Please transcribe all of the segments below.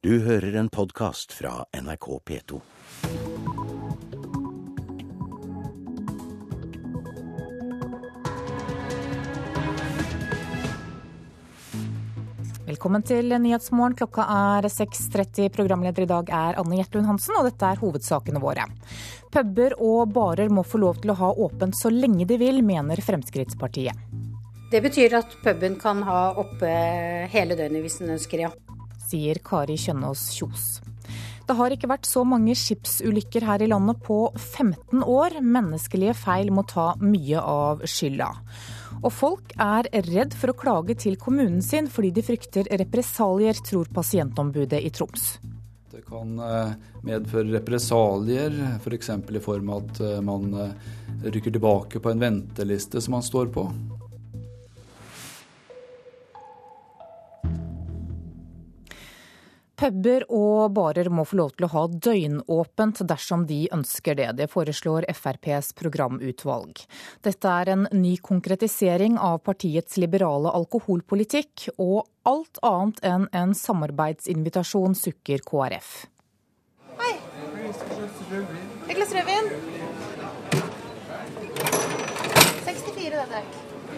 Du hører en podkast fra NRK P2. Velkommen til Nyhetsmorgen. Klokka er 6.30. Programleder i dag er Anne Gjertlund Hansen, og dette er hovedsakene våre. Puber og barer må få lov til å ha åpent så lenge de vil, mener Fremskrittspartiet. Det betyr at puben kan ha oppe hele døgnet hvis den ønsker, ja. Sier Kari Kjønaas Kjos. Det har ikke vært så mange skipsulykker her i landet på 15 år. Menneskelige feil må ta mye av skylda. Og folk er redd for å klage til kommunen sin fordi de frykter represalier, tror pasientombudet i Troms. Det kan eh, medføre represalier, f.eks. For i form av at eh, man eh, rykker tilbake på en venteliste som man står på. Puber og barer må få lov til å ha døgnåpent dersom de ønsker det. Det foreslår FrPs programutvalg. Dette er en ny konkretisering av partiets liberale alkoholpolitikk, og alt annet enn en samarbeidsinvitasjon, sukker KrF. Hei. Et glass rødvin. 64 det, dette.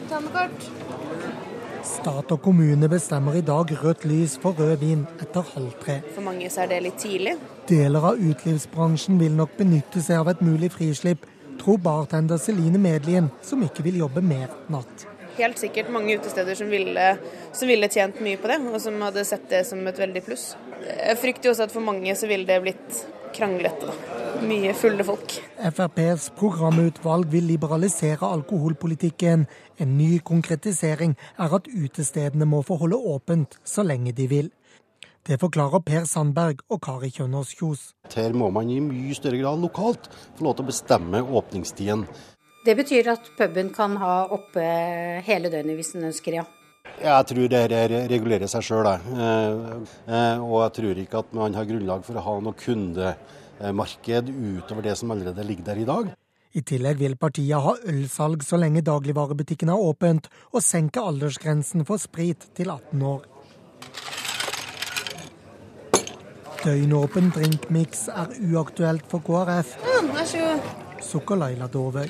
Ta med kort. Stat og kommune bestemmer i dag rødt lys for rødvin etter halv tre. For mange så er det litt tidlig. Deler av utelivsbransjen vil nok benytte seg av et mulig frislipp, tror bartender Celine Medlien, som ikke vil jobbe mer natt. Helt sikkert mange utesteder som ville, som ville tjent mye på det, og som hadde sett det som et veldig pluss. Jeg frykter jo også at for mange så ville det blitt kranglete. da. Mye fulle folk. FrPs programutvalg vil liberalisere alkoholpolitikken. En ny konkretisering er at utestedene må få holde åpent så lenge de vil. Det forklarer Per Sandberg og Kari Kjønaas Kjos. Her må man i mye større grad lokalt få lov til å bestemme åpningstiden. Det betyr at puben kan ha oppe hele døgnet hvis den ønsker, ja. Jeg tror det regulerer seg sjøl, og jeg tror ikke at man har grunnlag for å ha noe kundemarked utover det som allerede ligger der i dag. I tillegg vil partiet ha ølsalg så lenge dagligvarebutikken er åpent, og senke aldersgrensen for sprit til 18 år. Døgnåpen drinkmiks er uaktuelt for KrF. Mm. Sukker Laila Dåvøy.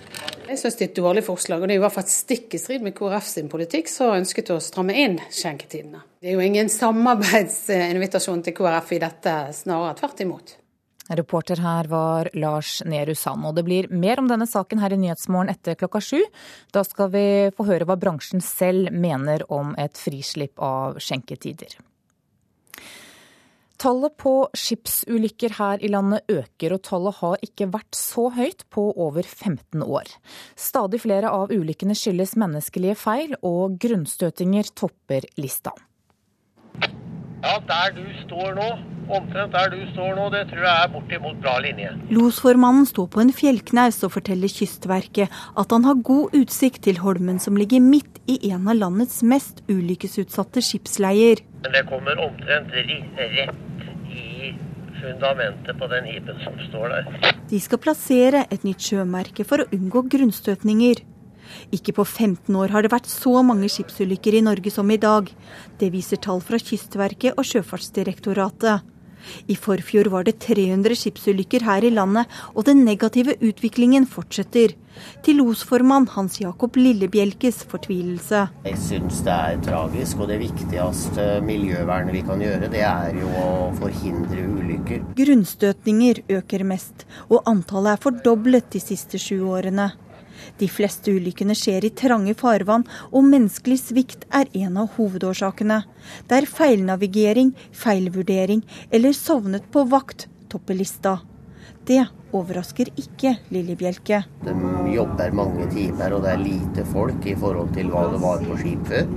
Jeg syns det er et dårlig forslag, og det er i hvert fall stikk i strid med KrF sin politikk, som ønsket å stramme inn skjenketidene. Det er jo ingen samarbeidsinvitasjon til KrF i dette, snarere tvert imot. Reporter her var Lars Nehru Sand. Og det blir mer om denne saken her i Nyhetsmorgen etter klokka sju. Da skal vi få høre hva bransjen selv mener om et frislipp av skjenketider. Tallet på skipsulykker her i landet øker, og tallet har ikke vært så høyt på over 15 år. Stadig flere av ulykkene skyldes menneskelige feil, og grunnstøtinger topper lista. Ja, der du står nå, omtrent der du står nå, det tror jeg er bortimot bra linje. Losformannen står på en fjellknaus og forteller Kystverket at han har god utsikt til Holmen som ligger midt i en av landets mest ulykkesutsatte skipsleier. Men det kommer omtrent rett fundamentet på den hipen som står der. De skal plassere et nytt sjømerke for å unngå grunnstøtninger. Ikke på 15 år har det vært så mange skipsulykker i Norge som i dag. Det viser tall fra Kystverket og Sjøfartsdirektoratet. I forfjor var det 300 skipsulykker her i landet, og den negative utviklingen fortsetter. Til losformann Hans Jakob Lillebjelkes fortvilelse. Jeg syns det er tragisk, og det viktigste miljøvernet vi kan gjøre, det er jo å forhindre ulykker. Grunnstøtninger øker mest, og antallet er fordoblet de siste sju årene. De fleste ulykkene skjer i trange farvann, og menneskelig svikt er en av hovedårsakene. Der feilnavigering, feilvurdering eller sovnet på vakt topper lista. Det overrasker ikke Lilly Bjelke. De jobber mange timer, og det er lite folk i forhold til hva det var på skip før.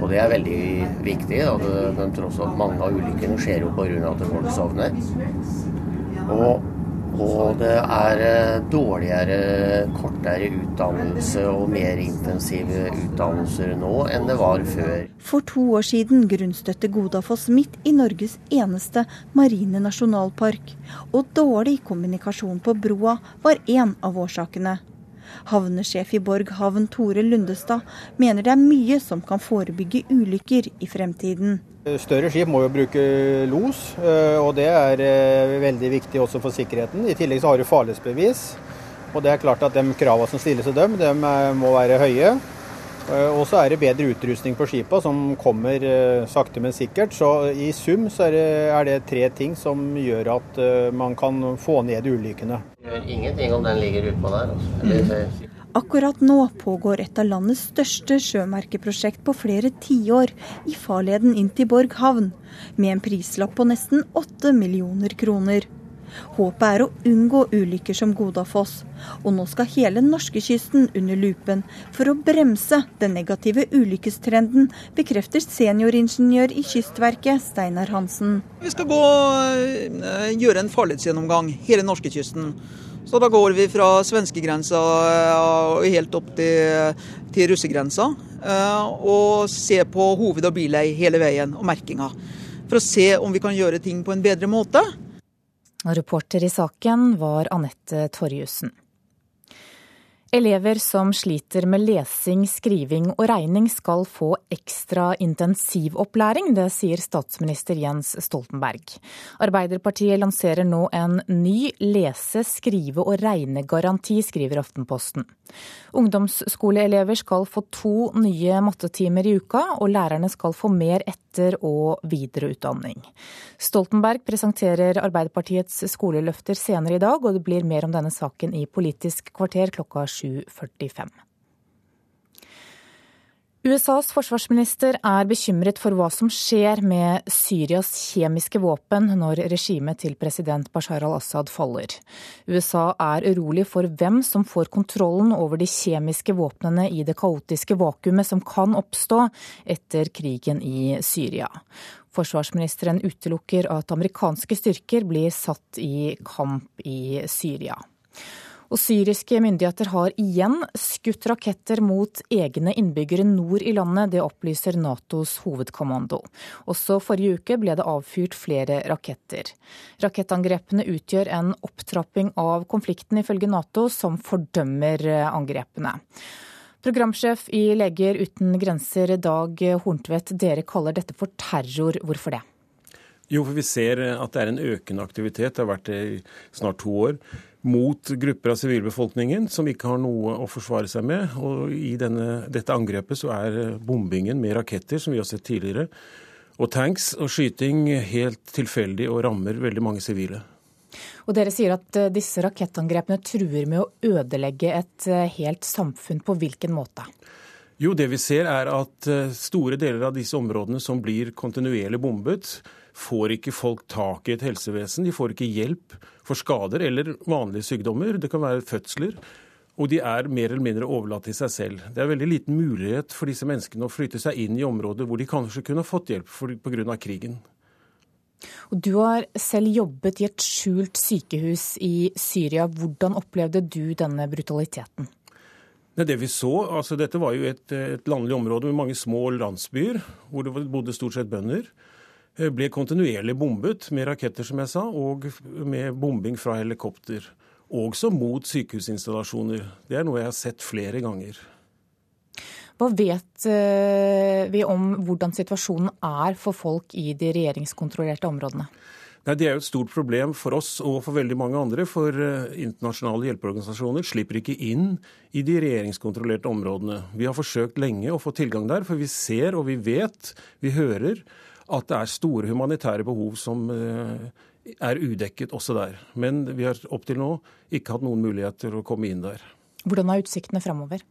Og det er veldig viktig, da, tross at mange av ulykkene skjer jo pga. at folk sovner. Og og det er eh, dårligere, kortere utdannelse og mer intensive utdannelser nå enn det var før. For to år siden grunnstøtte Godafoss midt i Norges eneste marine nasjonalpark. Og dårlig kommunikasjon på broa var én av årsakene. Havnesjef i Borg havn Tore Lundestad mener det er mye som kan forebygge ulykker i fremtiden. Større skip må jo bruke los, eh, og det er eh, veldig viktig også for sikkerheten. I tillegg så har du farledsbevis, og det er klart at de kravene som stilles til dem, de må være høye. Og så er det bedre utrustning på skipa, som kommer sakte, men sikkert. Så i sum så er det, er det tre ting som gjør at man kan få ned ulykkene. Gjør ingenting om den ligger utpå der. Altså. Eller, Akkurat nå pågår et av landets største sjømerkeprosjekt på flere tiår i farleden inn til Borg havn, med en prislapp på nesten 8 millioner kroner. Håpet er å unngå ulykker som Godafoss, og nå skal hele norskekysten under lupen for å bremse den negative ulykkestrenden, bekrefter senioringeniør i Kystverket Steinar Hansen. Vi skal gå, eh, gjøre en farledsgjennomgang hele norskekysten. Så da går vi fra svenskegrensa og helt opp til, til russegrensa. Eh, og ser på hoved- og bilei hele veien, og merkinga. For å se om vi kan gjøre ting på en bedre måte. Reporter i saken var Anette Torjussen. Elever som sliter med lesing, skriving og regning skal få ekstra intensivopplæring. Det sier statsminister Jens Stoltenberg. Arbeiderpartiet lanserer nå en ny lese-, skrive- og regnegaranti, skriver Aftenposten. Ungdomsskoleelever skal få to nye mattetimer i uka, og lærerne skal få mer etter- og videreutdanning. Stoltenberg presenterer Arbeiderpartiets skoleløfter senere i dag, og det blir mer om denne saken i Politisk kvarter klokka 7.45. USAs forsvarsminister er bekymret for hva som skjer med Syrias kjemiske våpen når regimet til president Bashar al-Assad faller. USA er urolig for hvem som får kontrollen over de kjemiske våpnene i det kaotiske vakuumet som kan oppstå etter krigen i Syria. Forsvarsministeren utelukker at amerikanske styrker blir satt i kamp i Syria. Og syriske myndigheter har igjen skutt raketter mot egne innbyggere nord i landet. Det opplyser Natos hovedkommando. Også forrige uke ble det avfyrt flere raketter. Rakettangrepene utgjør en opptrapping av konflikten, ifølge Nato, som fordømmer angrepene. Programsjef i Leger uten grenser, Dag Horntvedt, dere kaller dette for terror. Hvorfor det? Jo, for vi ser at det er en økende aktivitet, det har vært det i snart to år, mot grupper av sivilbefolkningen som ikke har noe å forsvare seg med. Og i denne, dette angrepet så er bombingen med raketter, som vi har sett tidligere, og tanks og skyting helt tilfeldig og rammer veldig mange sivile. Og Dere sier at eh, disse rakettangrepene truer med å ødelegge et eh, helt samfunn. På hvilken måte? Jo, det vi ser er at eh, store deler av disse områdene som blir kontinuerlig bombet, får ikke folk tak i et helsevesen. De får ikke hjelp for skader eller vanlige sykdommer. Det kan være fødsler. Og de er mer eller mindre overlatt til seg selv. Det er veldig liten mulighet for disse menneskene å flytte seg inn i områder hvor de kanskje kunne fått hjelp pga. krigen. Og du har selv jobbet i et skjult sykehus i Syria. Hvordan opplevde du denne brutaliteten? Det vi så, altså Dette var jo et, et landlig område med mange små landsbyer hvor det bodde stort sett bønder. Eh, ble kontinuerlig bombet med raketter, som jeg sa, og med bombing fra helikopter. Også mot sykehusinstallasjoner. Det er noe jeg har sett flere ganger. Hva vet eh, vi om hvordan situasjonen er for folk i de regjeringskontrollerte områdene? Nei, Det er jo et stort problem for oss og for veldig mange andre. For eh, internasjonale hjelpeorganisasjoner slipper ikke inn i de regjeringskontrollerte områdene. Vi har forsøkt lenge å få tilgang der, for vi ser og vi vet, vi hører at det er store humanitære behov som eh, er udekket også der. Men vi har opp til nå ikke hatt noen mulighet til å komme inn der. Hvordan er utsiktene framover?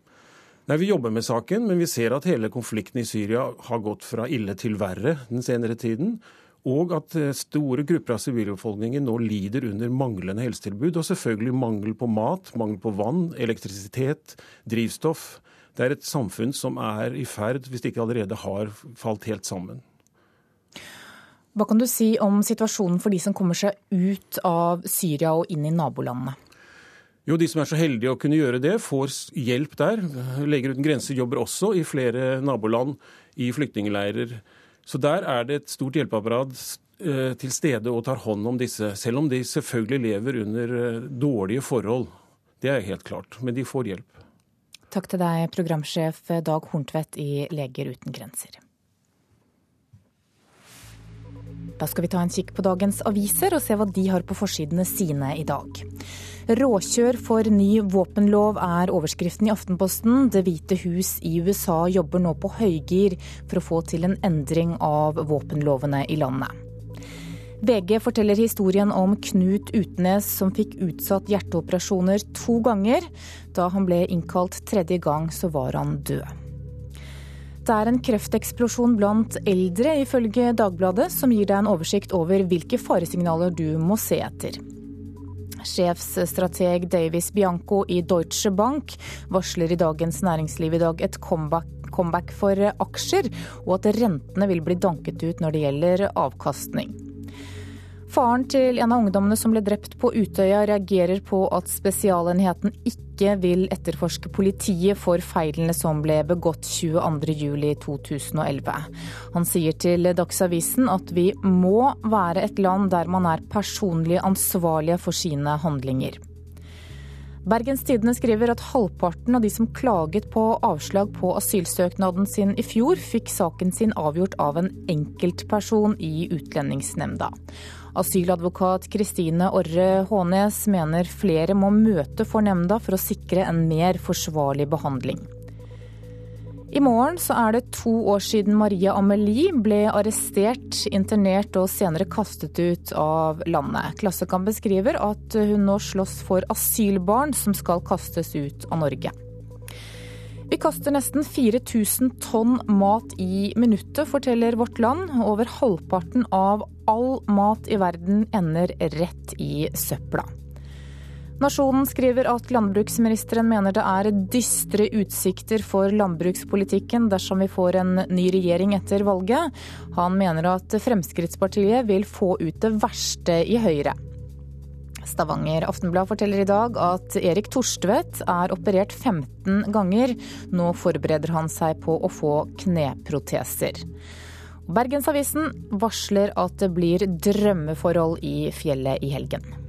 Nei, Vi jobber med saken, men vi ser at hele konflikten i Syria har gått fra ille til verre den senere tiden. Og at eh, store grupper av sivilbefolkningen nå lider under manglende helsetilbud. Og selvfølgelig mangel på mat, mangel på vann, elektrisitet, drivstoff. Det er et samfunn som er i ferd, hvis det ikke allerede har falt helt sammen. Hva kan du si om situasjonen for de som kommer seg ut av Syria og inn i nabolandene? Jo, De som er så heldige å kunne gjøre det, får hjelp der. Leger uten grenser jobber også i flere naboland i flyktningleirer. Så der er det et stort hjelpeapparat eh, til stede og tar hånd om disse. Selv om de selvfølgelig lever under eh, dårlige forhold. Det er helt klart. Men de får hjelp. Takk til deg, programsjef Dag Horntvedt i Leger uten grenser. Da skal vi ta en kikk på dagens aviser og se hva de har på forsidene sine i dag. Råkjør for ny våpenlov er overskriften i Aftenposten. Det hvite hus i USA jobber nå på høygir for å få til en endring av våpenlovene i landet. VG forteller historien om Knut Utnes som fikk utsatt hjerteoperasjoner to ganger. Da han ble innkalt tredje gang, så var han død. Det er en krefteksplosjon blant eldre, ifølge Dagbladet, som gir deg en oversikt over hvilke faresignaler du må se etter. Sjefsstrateg Davis Bianco i Deutsche Bank varsler i Dagens Næringsliv i dag et comeback, comeback for aksjer, og at rentene vil bli danket ut når det gjelder avkastning. Faren til en av ungdommene som ble drept på Utøya, reagerer på at Spesialenheten ikke vil etterforske politiet for feilene som ble begått 22.07.2011. Han sier til Dagsavisen at vi må være et land der man er personlig ansvarlige for sine handlinger. Bergens Tidende skriver at halvparten av de som klaget på avslag på asylsøknaden sin i fjor, fikk saken sin avgjort av en enkeltperson i Utlendingsnemnda. Asyladvokat Kristine Orre Hånes mener flere må møte for nemnda for å sikre en mer forsvarlig behandling. I morgen så er det to år siden Maria Amelie ble arrestert, internert og senere kastet ut av landet. Klassekamp beskriver at hun nå slåss for asylbarn som skal kastes ut av Norge. Vi kaster nesten 4000 tonn mat i minuttet, forteller Vårt Land. Over halvparten av all mat i verden ender rett i søpla. Nasjonen skriver at landbruksministeren mener det er dystre utsikter for landbrukspolitikken dersom vi får en ny regjering etter valget. Han mener at Fremskrittspartiet vil få ut det verste i Høyre. Stavanger Aftenblad forteller i dag at Erik Torstvedt er operert 15 ganger. Nå forbereder han seg på å få kneproteser. Bergensavisen varsler at det blir drømmeforhold i fjellet i helgen.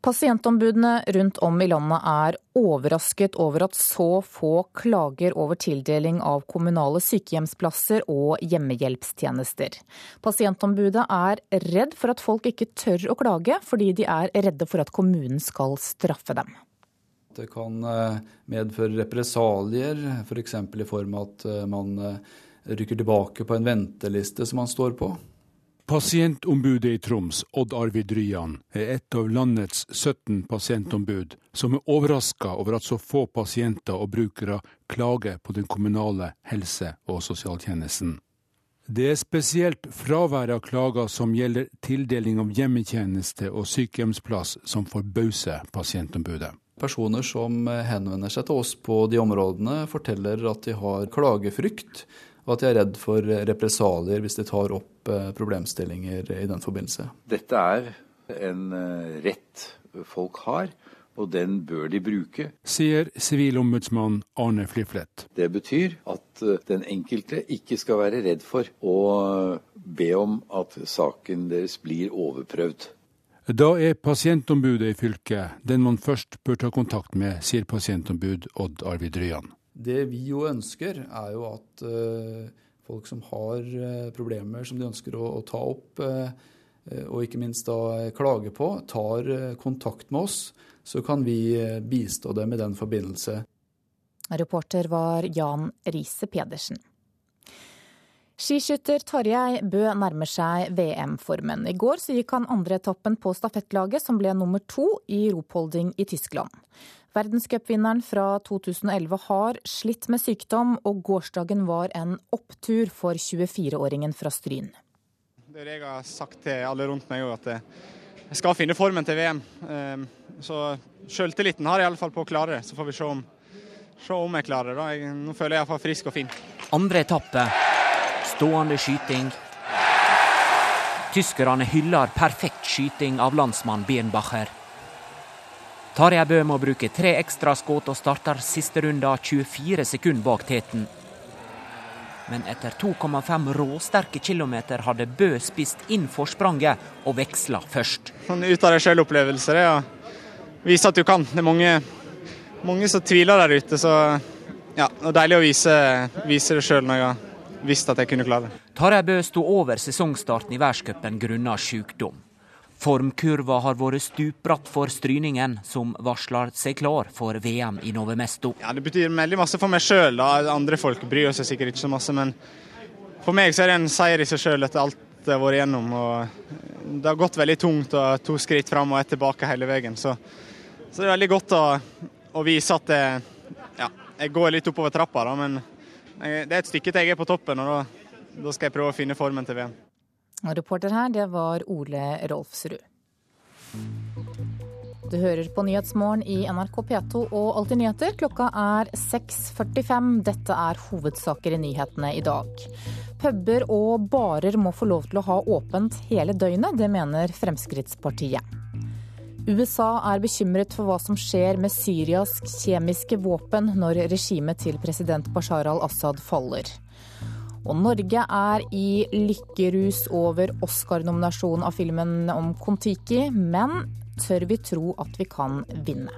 Pasientombudene rundt om i landet er overrasket over at så få klager over tildeling av kommunale sykehjemsplasser og hjemmehjelpstjenester. Pasientombudet er redd for at folk ikke tør å klage, fordi de er redde for at kommunen skal straffe dem. Det kan eh, medføre represalier, f.eks. For i form av at eh, man eh, rykker tilbake på en venteliste som man står på. Pasientombudet i Troms, Odd Arvid Ryan, er et av landets 17 pasientombud som er overraska over at så få pasienter og brukere klager på den kommunale helse- og sosialtjenesten. Det er spesielt fraværet av klager som gjelder tildeling av hjemmetjeneste og sykehjemsplass som forbauser pasientombudet. Personer som henvender seg til oss på de områdene, forteller at de har klagefrykt og at de er redd for represalier hvis de tar opp eh, problemstillinger i den forbindelse. Dette er en eh, rett folk har, og den bør de bruke. Sier sivilombudsmann Arne Fliflet. Det betyr at eh, den enkelte ikke skal være redd for å be om at saken deres blir overprøvd. Da er pasientombudet i fylket den man først bør ta kontakt med, sier pasientombud Odd Arvid Ryan. Det vi jo ønsker, er jo at uh, folk som har uh, problemer som de ønsker å, å ta opp, uh, og ikke minst da klage på, tar kontakt med oss. Så kan vi bistå dem i den forbindelse. Reporter var Jan Riise Pedersen. Skiskytter Tarjei Bø nærmer seg VM-formen. I går så gikk han andreetappen på stafettlaget, som ble nummer to i ropholding i Tyskland. Verdenscupvinneren fra 2011 har slitt med sykdom, og gårsdagen var en opptur for 24-åringen fra Stryn. Det jeg har sagt til alle rundt meg at jeg skal finne formen til VM. Ehm, så sjøltilliten har jeg iallfall på å klare det. Så får vi se om, se om jeg klarer det. Nå føler jeg meg frisk og fin. Andre etappe stående skyting. Tyskerne hyller perfekt skyting av landsmann Birnbacher. Tarjei Bø må bruke tre ekstra skudd og starter siste runde 24 sekunder bak teten. Men etter 2,5 råsterke kilometer hadde Bø spist inn forspranget og veksla først. Sånn ut av deg sjølopplevelse, det å vise at du kan. Det er mange, mange som tviler der ute, så ja, det er deilig å vise, vise det sjøl når jeg har visst at jeg kunne klare det. Tarjei Bø sto over sesongstarten i verdenscupen grunnet sykdom. Formkurva har vært stupbratt for stryningen, som varsler seg klar for VM i Novemesto. Ja, Det betyr veldig masse for meg sjøl. Andre folk bryr seg sikkert ikke så masse, men for meg så er det en seier i seg sjøl etter alt jeg har vært gjennom. Og det har gått veldig tungt og to skritt fram og ett tilbake hele veien. Så, så, det er veldig godt å, å vise at det, ja, jeg går litt oppover trappa, da, men det er et stykke til jeg er på toppen, og da, da skal jeg prøve å finne formen til VM. Og reporter her, det var Ole Rolfsrud. Du hører på Nyhetsmorgen i NRK P2 og Alltid nyheter. Klokka er 6.45. Dette er hovedsaker i nyhetene i dag. Puber og barer må få lov til å ha åpent hele døgnet. Det mener Fremskrittspartiet. USA er bekymret for hva som skjer med Syrias kjemiske våpen når regimet til president Bashar al-Assad faller. Og Norge er i lykkerus over Oscar-nominasjonen av filmen om Kon-Tiki, men tør vi tro at vi kan vinne?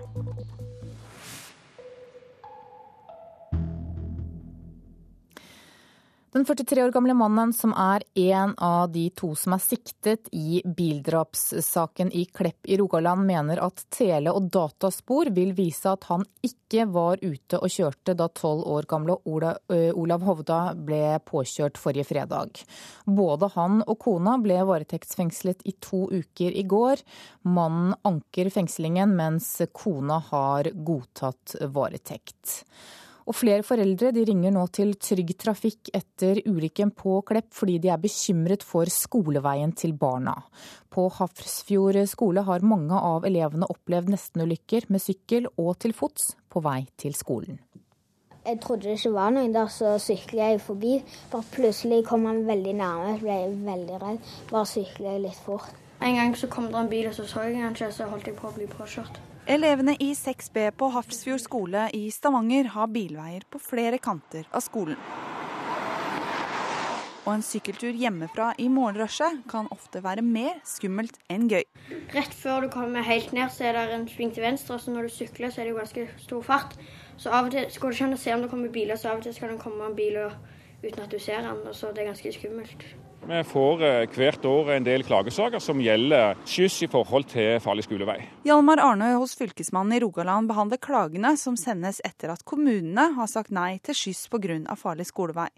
Den 43 år gamle mannen som er en av de to som er siktet i bildrapssaken i Klepp i Rogaland, mener at tele- og dataspor vil vise at han ikke var ute og kjørte da tolv år gamle Olav Hovda ble påkjørt forrige fredag. Både han og kona ble varetektsfengslet i to uker i går. Mannen anker fengslingen, mens kona har godtatt varetekt. Og flere foreldre de ringer nå til Trygg Trafikk etter ulykken på Klepp, fordi de er bekymret for skoleveien til barna. På Hafrsfjord skole har mange av elevene opplevd nestenulykker med sykkel og til fots på vei til skolen. Jeg trodde det ikke var noen der, så syklet jeg forbi. Bare plutselig kom han veldig nærme, ble jeg veldig redd. Bare syklet jeg litt fort. En gang så kom det en bil, og så så jeg han ikke, så holdt jeg på å bli påkjørt. Elevene i 6B på Hafrsfjord skole i Stavanger har bilveier på flere kanter av skolen. Og en sykkeltur hjemmefra i morgenrushet kan ofte være mer skummelt enn gøy. Rett før du kommer helt ned, så er det en sving til venstre, så når du sykler, så er det jo ganske stor fart. Så av og til går det ikke an å se om det kommer biler, så av og til skal det komme en bil uten at du ser den. så Det er ganske skummelt. Vi får eh, hvert år en del klagesaker som gjelder skyss i forhold til farlig skolevei. Hjalmar Arnøy hos Fylkesmannen i Rogaland behandler klagene som sendes etter at kommunene har sagt nei til skyss pga. farlig skolevei.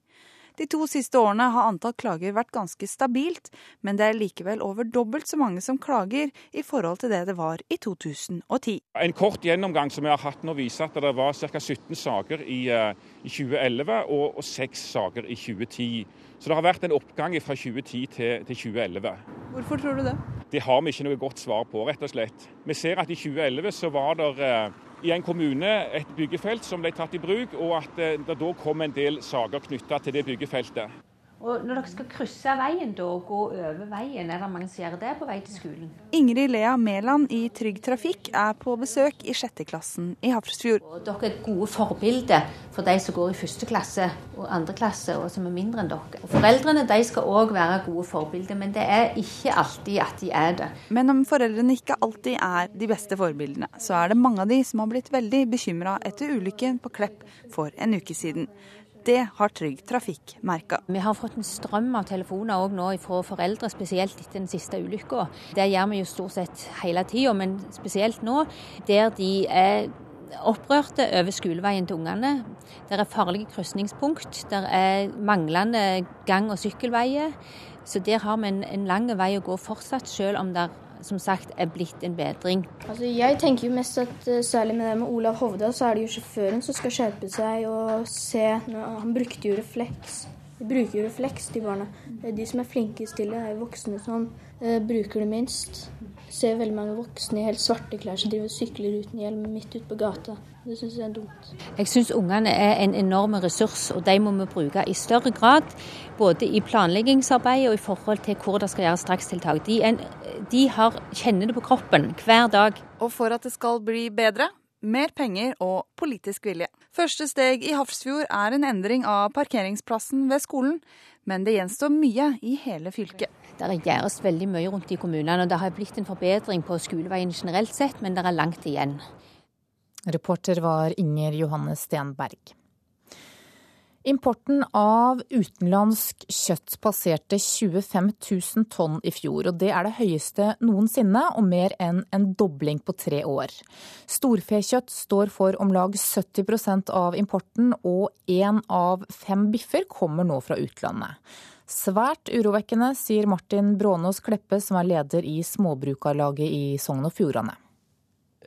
De to siste årene har antall klager vært ganske stabilt, men det er likevel over dobbelt så mange som klager i forhold til det det var i 2010. En kort gjennomgang som vi har hatt nå viser at det var ca. 17 saker i, eh, i 2011 og, og 6 saker i 2010. Så det har vært en oppgang fra 2010 til, til 2011. Hvorfor tror du det? Det har vi ikke noe godt svar på, rett og slett. Vi ser at i 2011 så var det eh, i en kommune et byggefelt som ble tatt i bruk, og at eh, det da kom en del saker knytta til det byggefeltet. Og Når dere skal krysse veien da, og gå over veien, er det mange som gjør det på vei til skolen? Ingrid Lea Mæland i Trygg Trafikk er på besøk i sjette klassen i Hafrsfjord. Dere er gode forbilder for de som går i første klasse og andre klasse, og som er mindre enn dere. Og Foreldrene de skal òg være gode forbilder, men det er ikke alltid at de er det. Men om foreldrene ikke alltid er de beste forbildene, så er det mange av de som har blitt veldig bekymra etter ulykken på Klepp for en uke siden. Det har Trygg Trafikk merka. Vi har fått en strøm av telefoner òg nå fra foreldre, spesielt etter den siste ulykka. Det gjør vi jo stort sett hele tida, men spesielt nå, der de er opprørte over skoleveien til ungene. Det er farlige krysningspunkt, det er manglende gang- og sykkelveier. Så der har vi en, en lang vei å gå fortsatt, selv om det som sagt er blitt en bedring. Altså, jeg tenker jo mest at uh, særlig med det med Olav Hovda, så er det jo sjåføren som skal skjerpe seg og se Han brukte jo refleks. De bruker jo refleks, de barna. De som er flinkest til det, er voksne som uh, bruker det minst. Jeg ser veldig mange voksne i helt svarte klær som driver og sykler uten hjelm midt ute på gata. Det syns jeg er dumt. Jeg syns ungene er en enorm ressurs, og de må vi bruke i større grad. Både i planleggingsarbeidet og i forhold til hvor det skal gjøres strakstiltak. De, en, de har, kjenner det på kroppen hver dag. Og for at det skal bli bedre, mer penger og politisk vilje. Første steg i Hafrsfjord er en endring av parkeringsplassen ved skolen, men det gjenstår mye i hele fylket. Det gjøres veldig mye rundt i kommunene, og det har blitt en forbedring på skoleveien generelt sett, men det er langt igjen. Reporter var Inger Johanne Stenberg. Importen av utenlandsk kjøtt passerte 25 000 tonn i fjor, og det er det høyeste noensinne, og mer enn en dobling på tre år. Storfekjøtt står for om lag 70% av importen, og én av fem biffer kommer nå fra utlandet. Svært urovekkende, sier Martin Brånås Kleppe, som er leder i Småbrukarlaget i Sogn og Fjordane.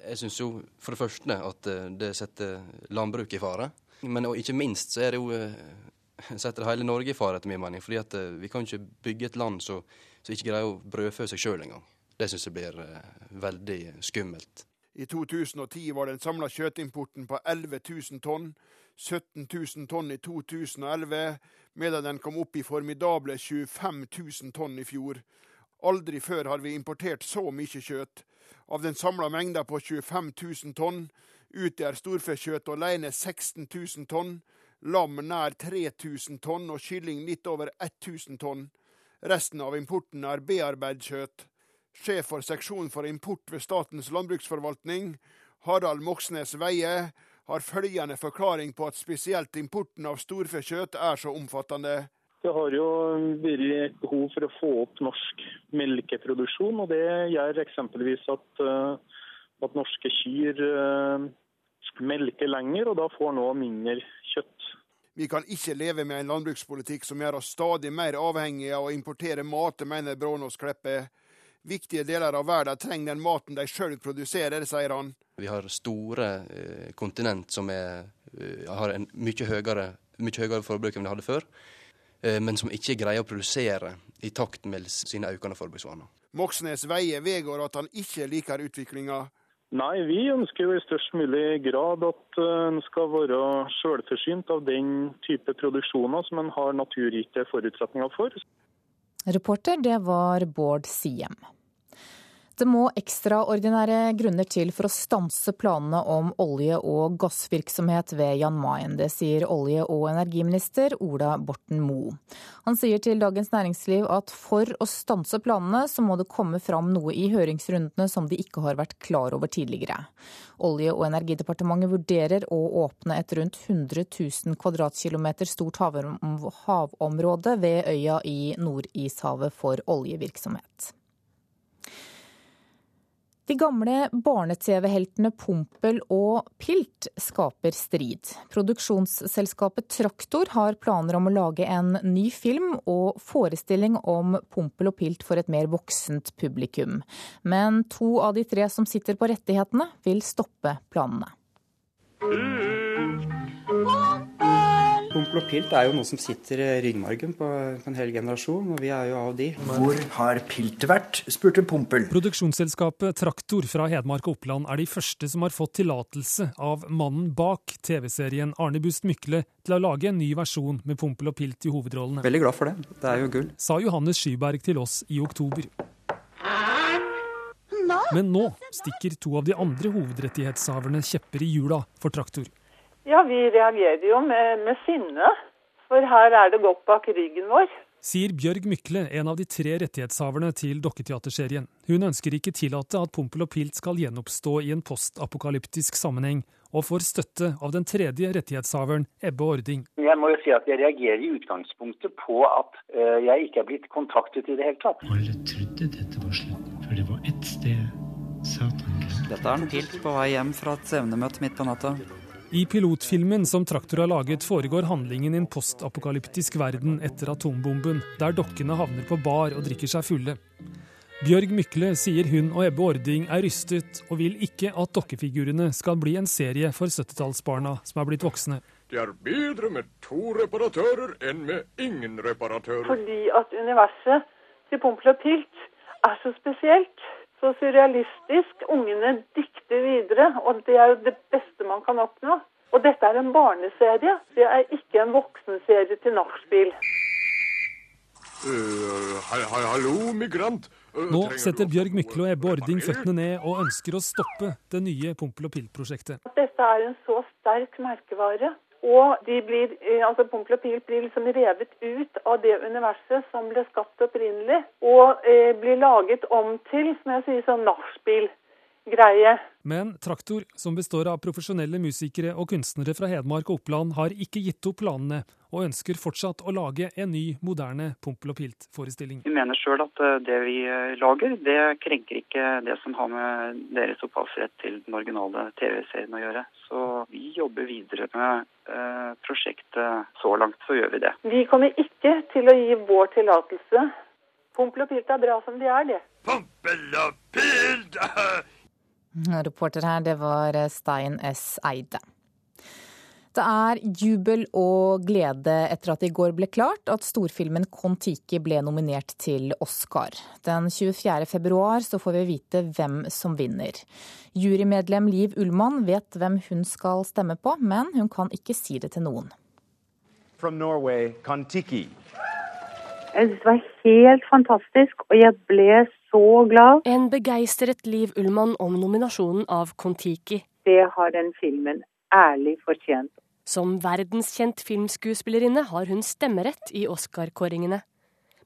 Jeg syns jo for det første at det setter landbruket i fare. Men ikke minst så er det jo eh, setter hele Norge i fare, etter min mening. fordi at eh, vi kan ikke bygge et land som ikke greier å brødfø seg sjøl engang. Det syns jeg blir eh, veldig skummelt. I 2010 var den samla kjøttimporten på 11 000 tonn. 17 000 tonn i 2011, medan den kom opp i formidable 25 000 tonn i fjor. Aldri før har vi importert så mye kjøtt. Av den samla mengda på 25 000 tonn utgjør storfekjøtt alene 16 000 tonn, lam nær 3000 tonn og kylling litt over 1000 tonn. Resten av importen er bearbeidet kjøtt. Sjef for seksjon for import ved Statens landbruksforvaltning, Harald Moxnes Veie, har følgende forklaring på at spesielt importen av storfekjøtt er så omfattende. Det har jo vært et behov for å få opp norsk melkeproduksjon, og det gjør eksempelvis at uh, at norske kyr eh, melker lenger, og da får nå mindre kjøtt. Vi kan ikke leve med en landbrukspolitikk som gjør oss stadig mer avhengige av å importere mat, mener Brånås Kleppe. Viktige deler av verden trenger den maten de sjøl produserer, sier han. Vi har store eh, kontinent som er, eh, har en mye høyere, mye høyere forbruk enn vi hadde før, eh, men som ikke greier å produsere i takt med sine økende forbruksvaner. Moxnes veier vedgår at han ikke liker utviklinga. Nei, vi ønsker jo i størst mulig grad at eh, en skal være selvforsynt av den type produksjoner som en har naturgitte forutsetninger for. Reporter, det var Bård Siem. Det må ekstraordinære grunner til for å stanse planene om olje- og gassvirksomhet ved Jan Mayen. Det sier olje- og energiminister Ola Borten Moe. Han sier til Dagens Næringsliv at for å stanse planene, så må det komme fram noe i høringsrundene som de ikke har vært klar over tidligere. Olje- og energidepartementet vurderer å åpne et rundt 100 000 kvadratkilometer stort havområde ved øya i Nordishavet for oljevirksomhet. De gamle barne-TV-heltene Pompel og Pilt skaper strid. Produksjonsselskapet Traktor har planer om å lage en ny film og forestilling om Pompel og Pilt for et mer voksent publikum. Men to av de tre som sitter på rettighetene, vil stoppe planene. Pompel og pilt er jo noe som sitter i ryggmargen på, en hel generasjon, og vi er jo av de. Hvor har pilt vært, spurte Pompel. Produksjonsselskapet Traktor fra Hedmark og Oppland er de første som har fått tillatelse av mannen bak TV-serien Arne Bust Mykle til å lage en ny versjon med Pompel og Pilt i hovedrollene. Veldig glad for det. Det er jo gull. Sa Johannes Skyberg til oss i oktober. Men nå stikker to av de andre hovedrettighetshaverne kjepper i hjula for Traktor. Ja, vi reagerer jo med, med, sinne. For her er det godt bak ryggen vår. Sier Bjørg Mykle, en av de tre rettighetshaverne til dokketeaterserien. Hun ønsker ikke tillate at Pompel og Pilt skal gjenoppstå i en postapokalyptisk sammenheng, og får støtte av den tredje rettighetshaveren, Ebbe Ording. Jeg må jo si at jeg reagerer i utgangspunktet på at uh, jeg ikke er blitt kontaktet i det hele tatt. Alle trodde dette var slutt, for det var ett sted Satan. Dette er en pilt på vei hjem fra et evnemøte midt på natta. I pilotfilmen som Traktor har laget, foregår handlingen i en postapokalyptisk verden etter atombomben, der dokkene havner på bar og drikker seg fulle. Bjørg Mykle sier hun og Ebbe Ording er rystet, og vil ikke at dokkefigurene skal bli en serie for 70-tallsbarna som er blitt voksne. Det er bedre med to reparatører enn med ingen reparatører. Fordi at universet til Pompel og Pilt er så spesielt så surrealistisk. Ungene dikter videre, og det er jo det beste man kan oppnå. Og dette er en barneserie, det er ikke en voksenserie til nachspiel. Uh, hallo, migrant. Uh, Nå setter Bjørg Mykle og Ebbe Ording føttene ned og ønsker å stoppe det nye Pompel og Pill-prosjektet. Dette er en så sterk merkevare og de blir, eh, altså Pompel og Pilt blir liksom revet ut av det universet som ble skapt opprinnelig, og eh, blir laget om til som jeg sier, sånn nachspiel. Greie. Men Traktor, som består av profesjonelle musikere og kunstnere fra Hedmark og Oppland, har ikke gitt opp planene, og ønsker fortsatt å lage en ny, moderne Pompel og Pilt-forestilling. Vi mener sjøl at eh, det vi eh, lager, det krenker ikke det som har med deres opphavsrett til den originale TV-serien å gjøre. Så vi jobber videre med eh, prosjektet. Så langt så gjør vi det. Vi kommer ikke til å gi vår tillatelse. Pompel og Pilt er bra som de er, det. Pompel og Pilt! Reporter her, det var Stein S. Eide. Det er jubel og glede etter at det i går ble klart at storfilmen Kon-Tiki ble nominert til Oscar. Den 24. februar så får vi vite hvem som vinner. Jurymedlem Liv Ullmann vet hvem hun skal stemme på, men hun kan ikke si det til noen. From Norway, Kon-Tiki. Jeg synes det var helt fantastisk, og jeg ble så glad. En begeistret Liv Ullmann om nominasjonen av Kon-Tiki. Det har den filmen ærlig fortjent. Som verdenskjent filmskuespillerinne har hun stemmerett i Oscar-kåringene.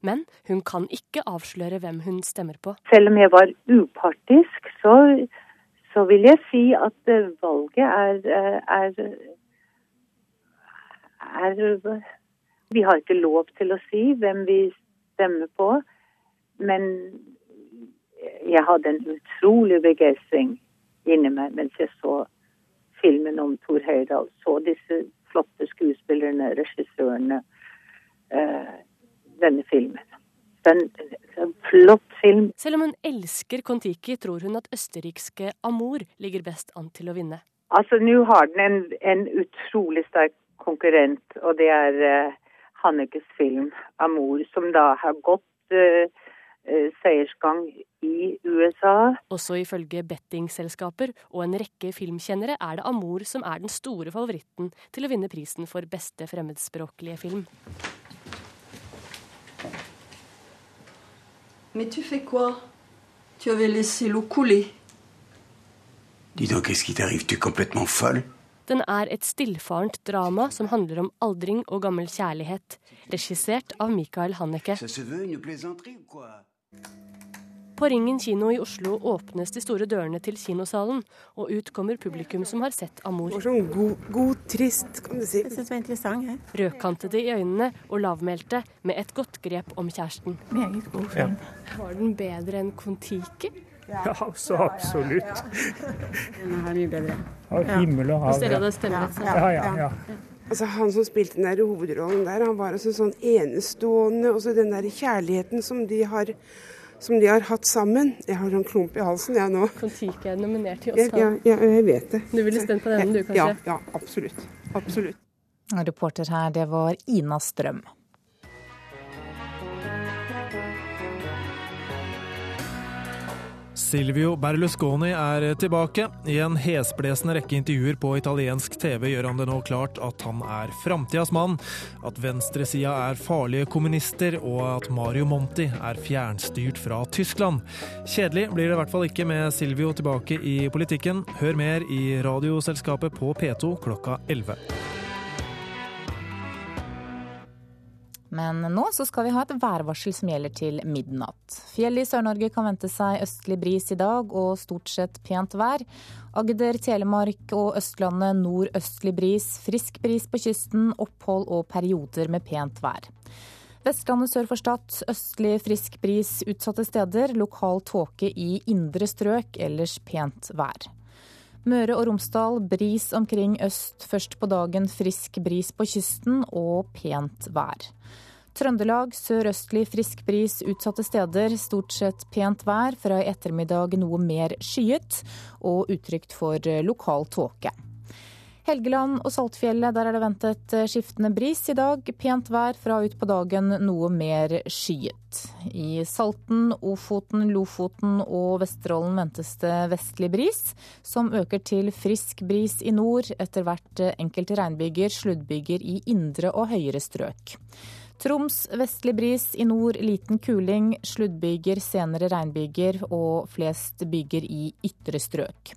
Men hun kan ikke avsløre hvem hun stemmer på. Selv om jeg var upartisk, så, så vil jeg si at eh, valget er, er, er, er Vi har ikke lov til å si hvem vi stemmer på, men jeg hadde en utrolig begeistring inni meg mens jeg så filmen om Thor Høydahl. Så disse flotte skuespillerne, regissørene, uh, denne filmen. Den, en flott film. Selv om hun elsker Kon-Tiki, tror hun at østerrikske Amor ligger best an til å vinne. Altså, Nå har den en, en, utrolig sterk konkurrent, og det er uh, Hannekes film 'Amor', som da har gått uh, seiersgang i USA. Også ifølge bettingselskaper og en rekke filmkjennere er det Amor som er den store favoritten til å vinne prisen for beste fremmedspråklige film. Mais tu fais quoi Tu avais laissé l'eau couler. Dis donc, qu'est-ce qui t'arrive Tu es complètement folle Den er et stillfarent drama som handler om aldring og gammel kjærlighet, regissert av Michael Hanneke. På Ringen kino i Oslo åpnes de store dørene til kinosalen, og ut kommer publikum som har sett Amor. Sånn god, god, trist, kan du si. Jeg synes det var interessant. Jeg. Rødkantede i øynene og lavmælte, med et godt grep om kjæresten. Meget god film. Ja. Var den bedre enn Kon-Tiki? Ja, så absolutt. Den er mye bedre. Av himmel og hav. Hvis dere hadde stemt ja, ja, ja. Altså, han som spilte den der hovedrollen der, han var altså sånn enestående. Og så den der kjærligheten som de har som de har hatt sammen. Jeg har sånn klump i halsen, jeg nå. Kon-Tiki er nominert til Oscar. Ja, ja, jeg vet det. Du ville stemt på denne, du, kanskje? Ja, ja absolutt. Absolutt. Reporter her, det var Ina Strøm. Silvio Berlusconi er tilbake. I en hesblesende rekke intervjuer på italiensk TV gjør han det nå klart at han er framtidas mann, at venstresida er farlige kommunister, og at Mario Monti er fjernstyrt fra Tyskland. Kjedelig blir det i hvert fall ikke med Silvio tilbake i politikken. Hør mer i Radioselskapet på P2 klokka 11. Men nå så skal vi ha et værvarsel som gjelder til midnatt. Fjellet i Sør-Norge kan vente seg østlig bris i dag og stort sett pent vær. Agder, Telemark og Østlandet nordøstlig bris. Frisk bris på kysten, opphold og perioder med pent vær. Vestlandet sør for Stad østlig frisk bris utsatte steder. Lokal tåke i indre strøk, ellers pent vær. Møre og Romsdal bris omkring øst først på dagen, frisk bris på kysten og pent vær. Trøndelag sørøstlig frisk bris utsatte steder, stort sett pent vær. Fra i ettermiddag noe mer skyet og utrygt for lokal tåke. Helgeland og Saltfjellet, der er det ventet skiftende bris i dag. Pent vær fra utpå dagen, noe mer skyet. I Salten, Ofoten, Lofoten og Vesterålen ventes det vestlig bris, som øker til frisk bris i nord. Etter hvert enkelte regnbyger, sluddbyger i indre og høyere strøk. Troms vestlig bris, i nord liten kuling, sluddbyger, senere regnbyger og flest byger i ytre strøk.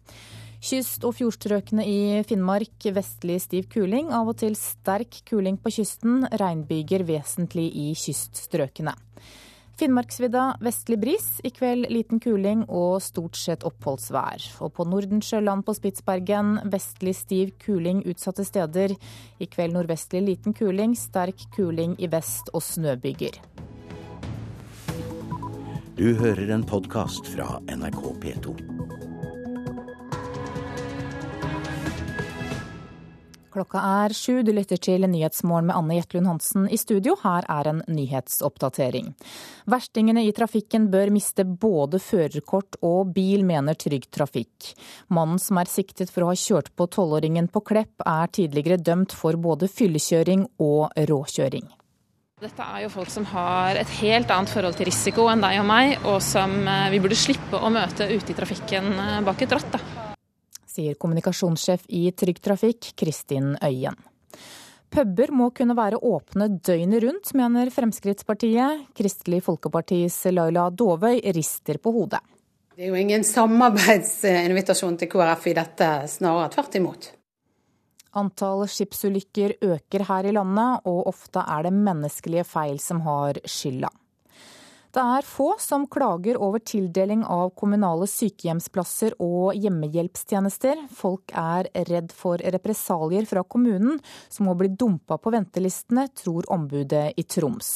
Kyst- og fjordstrøkene i Finnmark vestlig stiv kuling, av og til sterk kuling på kysten. Regnbyger vesentlig i kyststrøkene. Finnmarksvidda vestlig bris, i kveld liten kuling og stort sett oppholdsvær. Og på Nordensjøland på Spitsbergen vestlig stiv kuling utsatte steder. I kveld nordvestlig liten kuling, sterk kuling i vest og snøbyger. Du hører en podkast fra NRK P2. Klokka er sju. Du lytter til Nyhetsmorgen med Anne Jetlund Hansen i studio. Her er en nyhetsoppdatering. Verstingene i trafikken bør miste både førerkort og bil, mener Trygg Trafikk. Mannen som er siktet for å ha kjørt på tolvåringen på Klepp, er tidligere dømt for både fyllekjøring og råkjøring. Dette er jo folk som har et helt annet forhold til risiko enn deg og meg, og som eh, vi burde slippe å møte ute i trafikken eh, bak et ratt. Da sier kommunikasjonssjef i Trygg Trafikk, Kristin Øyen. Puber må kunne være åpne døgnet rundt, mener Fremskrittspartiet. Kristelig Folkepartis Laila Dåvøy rister på hodet. Det er jo ingen samarbeidsinvitasjon til KrF i dette, snarere tvert imot. Antall skipsulykker øker her i landet, og ofte er det menneskelige feil som har skylda. Det er få som klager over tildeling av kommunale sykehjemsplasser og hjemmehjelpstjenester. Folk er redd for represalier fra kommunen, som må bli dumpa på ventelistene, tror ombudet i Troms.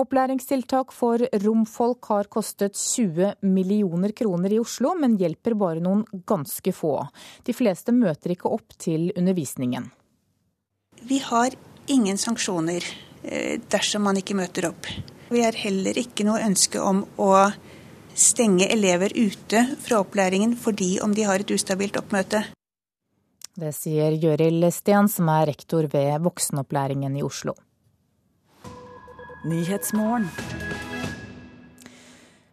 Opplæringstiltak for romfolk har kostet 20 millioner kroner i Oslo, men hjelper bare noen ganske få. De fleste møter ikke opp til undervisningen. Vi har ingen sanksjoner eh, dersom man ikke møter opp. Vi har heller ikke noe ønske om å stenge elever ute fra opplæringen fordi om de har et ustabilt oppmøte. Det sier Gjøril Stian, som er rektor ved voksenopplæringen i Oslo.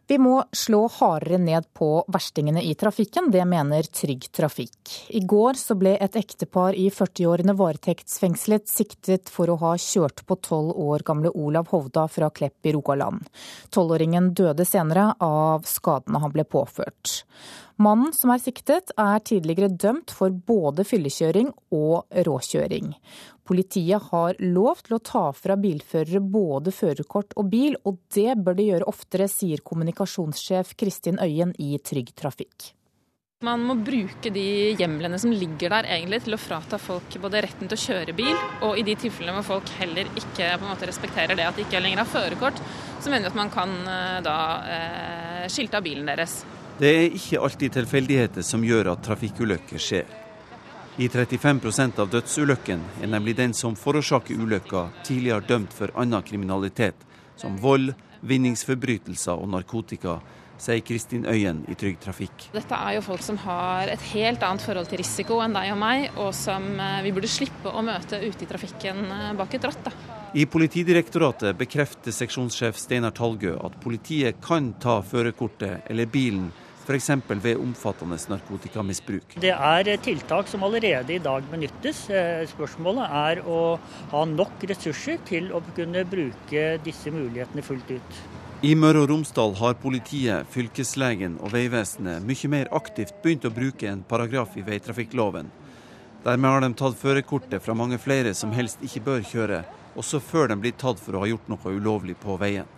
Vi må slå hardere ned på verstingene i trafikken, det mener Trygg Trafikk. I går så ble et ektepar i 40-årene varetektsfengslet siktet for å ha kjørt på tolv år gamle Olav Hovda fra Klepp i Rogaland. Tolvåringen døde senere av skadene han ble påført. Mannen som er siktet, er tidligere dømt for både fyllekjøring og råkjøring. Politiet har lov til å ta fra bilførere både førerkort og bil, og det bør de gjøre oftere, sier kommunikasjonssjef Kristin Øyen i Trygg Trafikk. Man må bruke de hjemlene som ligger der egentlig til å frata folk både retten til å kjøre bil, og i de tilfellene hvor folk heller ikke måte respekterer det at de ikke lenger har førerkort, så mener vi at man kan eh, da eh, skilte av bilen deres. Det er ikke alltid tilfeldigheter som gjør at trafikkulykker skjer. I 35% av dødsulykkene er nemlig den som forårsaker ulykka, tidligere dømt for annen kriminalitet, som vold, vinningsforbrytelser og narkotika, sier Kristin Øyen i Trygg Trafikk. Dette er jo folk som har et helt annet forhold til risiko enn deg og meg, og som eh, vi burde slippe å møte ute i trafikken eh, bak et ratt. Da. I Politidirektoratet bekrefter seksjonssjef Steinar Talgø at politiet kan ta førerkortet eller bilen f.eks. ved omfattende narkotikamisbruk. Det er tiltak som allerede i dag benyttes. Eh, spørsmålet er å ha nok ressurser til å kunne bruke disse mulighetene fullt ut. I Møre og Romsdal har politiet, fylkeslegen og Vegvesenet mye mer aktivt begynt å bruke en paragraf i veitrafikkloven. Dermed har de tatt førerkortet fra mange flere som helst ikke bør kjøre, også før de blir tatt for å ha gjort noe ulovlig på veien.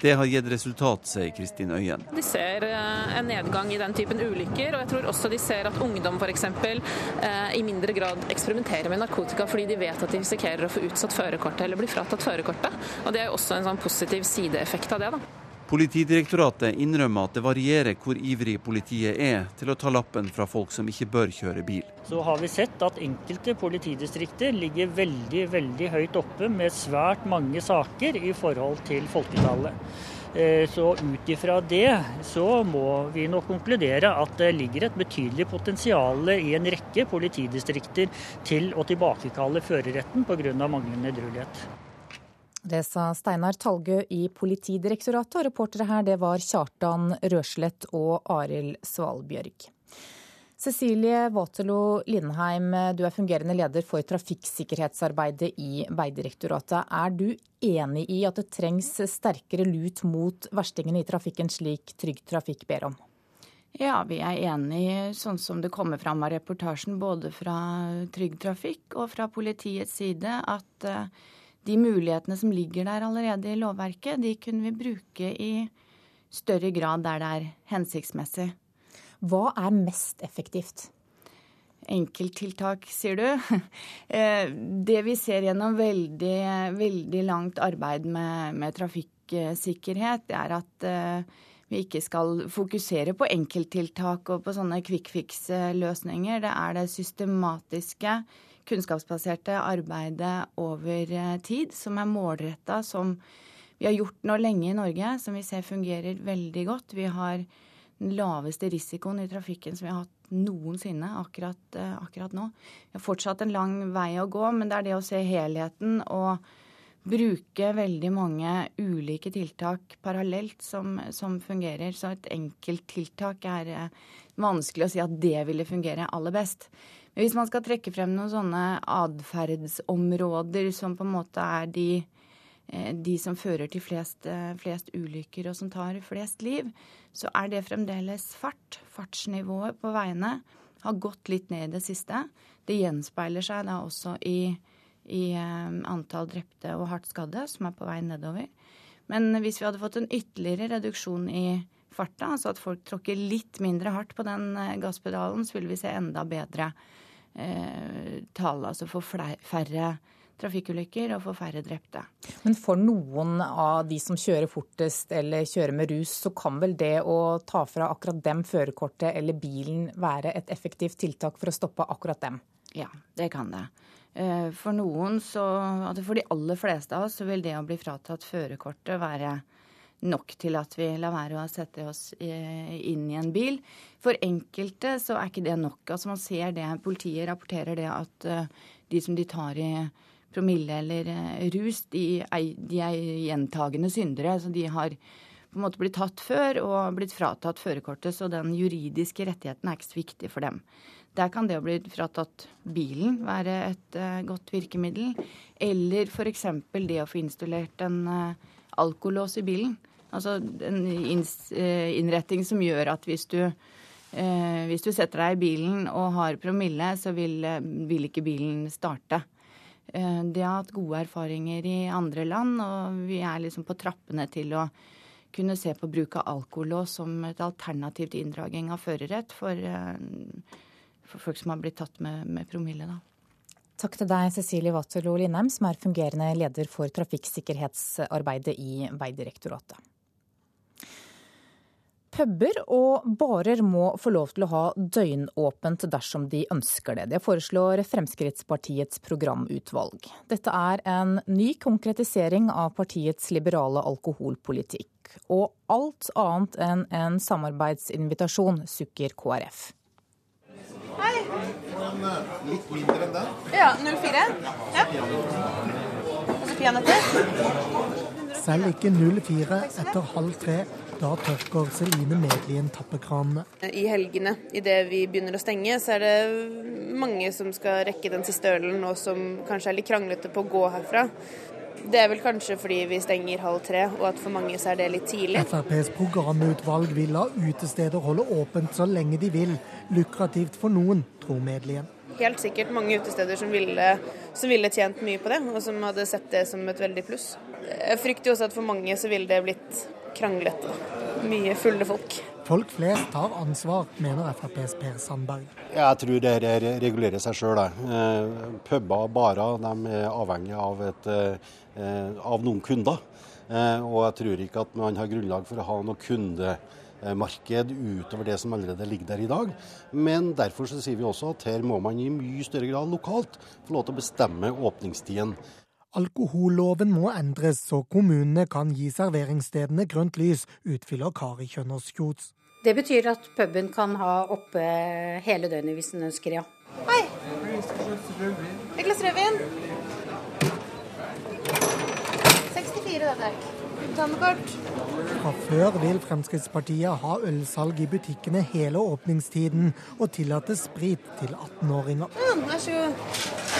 Det har gitt resultat, sier Kristin Øyen. De ser eh, en nedgang i den typen ulykker, og jeg tror også de ser at ungdom f.eks. Eh, i mindre grad eksperimenterer med narkotika fordi de vet at de risikerer å få utsatt førerkortet eller bli fratatt førerkortet. Og Det er jo også en sånn positiv sideeffekt av det. da. Politidirektoratet innrømmer at det varierer hvor ivrig politiet er til å ta lappen fra folk som ikke bør kjøre bil. Så har vi sett at enkelte politidistrikter ligger veldig, veldig høyt oppe med svært mange saker i forhold til folketallet. Eh, så ut ifra det så må vi nok konkludere at det ligger et betydelig potensial i en rekke politidistrikter til å tilbakekalle førerretten pga. manglende edruelighet. Det sa Steinar Talgø i Politidirektoratet, og reportere her det var Kjartan Røslett og Arild Svalbjørg. Cecilie Waterloo Lindheim, du er fungerende leder for trafikksikkerhetsarbeidet i Vegdirektoratet. Er du enig i at det trengs sterkere lut mot verstingene i trafikken, slik Trygg Trafikk ber om? Ja, vi er enig sånn som det kommer fram av reportasjen både fra Trygg Trafikk og fra politiets side, at uh, de mulighetene som ligger der allerede i lovverket, de kunne vi bruke i større grad der det er hensiktsmessig. Hva er mest effektivt? Enkelttiltak, sier du. Eh, det vi ser gjennom veldig, veldig langt arbeid med, med trafikksikkerhet, det er at uh, vi ikke skal fokusere på enkelttiltak og på sånne quick fix-løsninger. Det er det systematiske, kunnskapsbaserte arbeidet over eh, tid som er målretta, som vi har gjort nå lenge i Norge, som vi ser fungerer veldig godt. Vi har den laveste risikoen i trafikken som vi har hatt noensinne akkurat, eh, akkurat nå. Vi har fortsatt en lang vei å gå, men det er det å se helheten og bruke veldig mange ulike tiltak parallelt som, som fungerer. Så et enkelt tiltak er eh, vanskelig å si at det ville fungere aller best. Hvis man skal trekke frem noen sånne atferdsområder som på en måte er de, eh, de som fører til flest, eh, flest ulykker og som tar flest liv, så er det fremdeles fart. Fartsnivået på veiene har gått litt ned i det siste. Det gjenspeiler seg da også i i eh, antall drepte og hardt skadde, som er på vei nedover. Men hvis vi hadde fått en ytterligere reduksjon i farta, altså at folk tråkker litt mindre hardt på den gasspedalen, så ville vi se enda bedre eh, tall. Altså for færre trafikkulykker og for færre drepte. Men for noen av de som kjører fortest eller kjører med rus, så kan vel det å ta fra akkurat dem førerkortet eller bilen være et effektivt tiltak for å stoppe akkurat dem? Ja, det kan det. Eh, for noen, så, altså for de aller fleste av oss, så vil det å bli fratatt førerkortet være nok til at vi lar være å sette oss inn i en bil. For enkelte så er ikke det nok. Altså Man ser det, Politiet rapporterer det at eh, de som de tar i promille eller eh, rus, de er, de er gjentagende syndere. Så de har på en måte blitt tatt før og blitt fratatt førerkortet. Så den juridiske rettigheten er ikke så viktig for dem. Der kan det å bli fratatt bilen være et uh, godt virkemiddel. Eller f.eks. det å få installert en uh, alkolås i bilen. Altså en uh, innretting som gjør at hvis du, hvis du setter deg i bilen og har promille, så vil, vil ikke bilen starte. Det har hatt gode erfaringer i andre land, og vi er liksom på trappene til å kunne se på bruk av alkolås som et alternativ til inndraging av førerrett for for folk som har blitt tatt med, med promille. da. Takk til deg, Cecilie Waterloo Lindheim, som er fungerende leder for trafikksikkerhetsarbeidet i Vegdirektoratet. Puber og barer må få lov til å ha døgnåpent dersom de ønsker det. Det foreslår Fremskrittspartiets programutvalg. Dette er en ny konkretisering av partiets liberale alkoholpolitikk. Og alt annet enn en samarbeidsinvitasjon, sukker KrF. Hei. Eh, litt mindre enn den? Ja. 04? Ja. Og så peanøtter? Selv ikke 04 etter halv tre. Da tørker Celine Medlien tappekranene. I helgene, idet vi begynner å stenge, så er det mange som skal rekke den siste ølen, og som kanskje er litt kranglete på å gå herfra. Det er vel kanskje fordi vi stenger halv tre, og at for mange så er det litt tidlig. FrPs programutvalg vil la utesteder holde åpent så lenge de vil. Lukrativt for noen, tror Medlien. Helt sikkert mange utesteder som ville, som ville, tjent mye på det, og som hadde sett det som et veldig pluss. Jeg frykter jo også at for mange så ville det blitt kranglete. Mye fulle folk. Folk flest tar ansvar, mener FrPs Per Sandberg. Jeg tror det regulerer seg sjøl. Eh, puber og barer de er avhengig av, et, eh, av noen kunder. Eh, og jeg tror ikke at man har grunnlag for å ha noe kundemarked utover det som allerede ligger der i dag. Men derfor så sier vi også at her må man i mye større grad lokalt få lov til å bestemme åpningstiden. Alkoholloven må endres så kommunene kan gi serveringsstedene grønt lys, utfyller Kari Kjønaas Kjots. Det betyr at puben kan ha oppe hele døgnet hvis den ønsker, ja. Hei! Et glass rødvin. 64, da, takk. Tannekort. Fra før vil Fremskrittspartiet ha ølsalg i butikkene hele åpningstiden, og tillate sprit til 18-åringer. Mm, vær så god.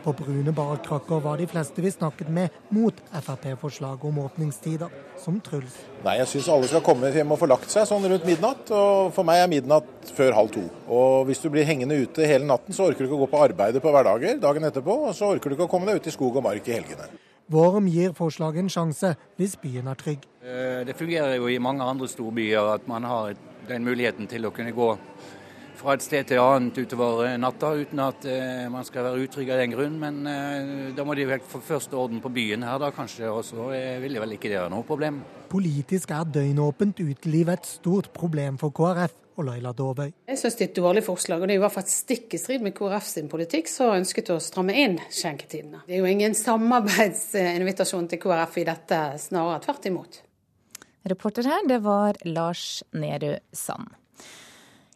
På brune barkrakker var de fleste vi snakket med mot Frp-forslaget om åpningstider, som Truls. Nei, jeg syns alle skal komme hjem og få lagt seg sånn rundt midnatt. Og for meg er midnatt før halv to. Og hvis du blir hengende ute hele natten, så orker du ikke å gå på arbeidet på hverdager dagen etterpå. Og så orker du ikke å komme deg ut i skog og mark i helgene. Vårum gir forslaget en sjanse hvis byen er trygg. Eh, det fungerer jo i mange andre storbyer at man har den muligheten til å kunne gå fra et sted til annet utover eh, natta uten at eh, man skal være utrygg av den grunn. Men eh, da må de vel få først orden på byen her, da kanskje. Og så vil det vel ikke det være noe problem. Politisk er døgnåpent uteliv et stort problem for KrF. Og Laila Dåbøy. Jeg syns det er et dårlig forslag, og det er i hvert fall stikk i strid med KrF sin politikk, som ønsket å stramme inn skjenketidene. Det er jo ingen samarbeidsinvitasjon til KrF i dette, snarere tvert imot. Reporter her, det var Lars Nehru Sand.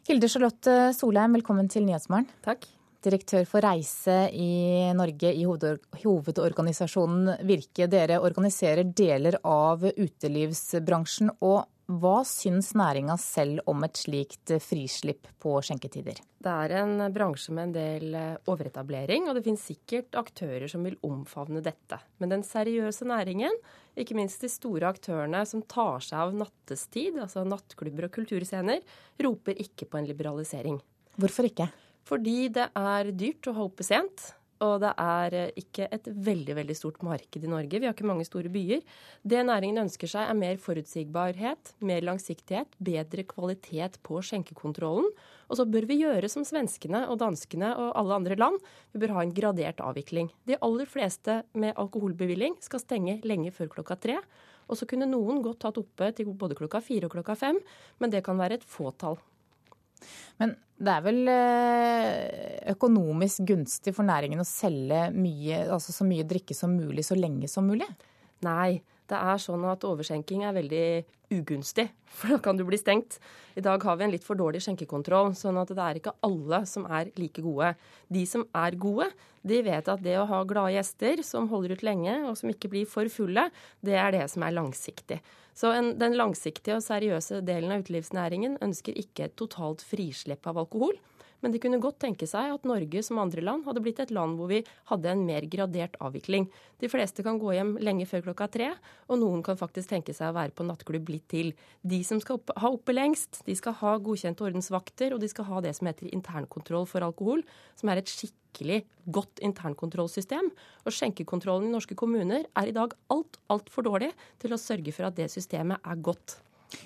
Hilde Charlotte Solheim, velkommen til Nyhetsmorgen. Takk. Direktør for reise i Norge i hovedorganisasjonen Virke. Dere organiserer deler av utelivsbransjen. og hva syns næringa selv om et slikt frislipp på skjenketider? Det er en bransje med en del eh, overetablering, og det finnes sikkert aktører som vil omfavne dette. Men den seriøse næringen, ikke minst de store aktørene som tar seg av nattestid, altså nattklubber og kulturscener, roper ikke på en liberalisering. Hvorfor ikke? Fordi det er dyrt å holde sent. Og det er eh, ikke et veldig veldig stort marked i Norge. Vi har ikke mange store byer. Det næringen ønsker seg, er mer forutsigbarhet, mer langsiktighet, bedre kvalitet på skjenkekontrollen. Og så bør vi gjøre som svenskene og danskene og alle andre land. Vi bør ha en gradert avvikling. De aller fleste med alkoholbevilling skal stenge lenge før klokka tre. Og så kunne noen godt tatt oppe til både klokka fire og klokka fem, men det kan være et fåtall. Men det er vel eh, økonomisk gunstig for næringen å selge mye, altså så mye drikke som mulig så lenge som mulig? Nei. Det er sånn at overskjenking er veldig ugunstig, for da kan du bli stengt. I dag har vi en litt for dårlig skjenkekontroll, sånn at det er ikke alle som er like gode. De som er gode, de vet at det å ha glade gjester som holder ut lenge, og som ikke blir for fulle, det er det som er langsiktig. Så en, den langsiktige og seriøse delen av utelivsnæringen ønsker ikke et totalt frislipp av alkohol. Men de kunne godt tenke seg at Norge som andre land hadde blitt et land hvor vi hadde en mer gradert avvikling. De fleste kan gå hjem lenge før klokka tre, og noen kan faktisk tenke seg å være på nattklubb litt til. De som skal opp, ha oppe lengst, de skal ha godkjente ordensvakter, og de skal ha det som heter internkontroll for alkohol, som er et skikkelig godt internkontrollsystem. Og skjenkekontrollen i norske kommuner er i dag alt, altfor dårlig til å sørge for at det systemet er godt.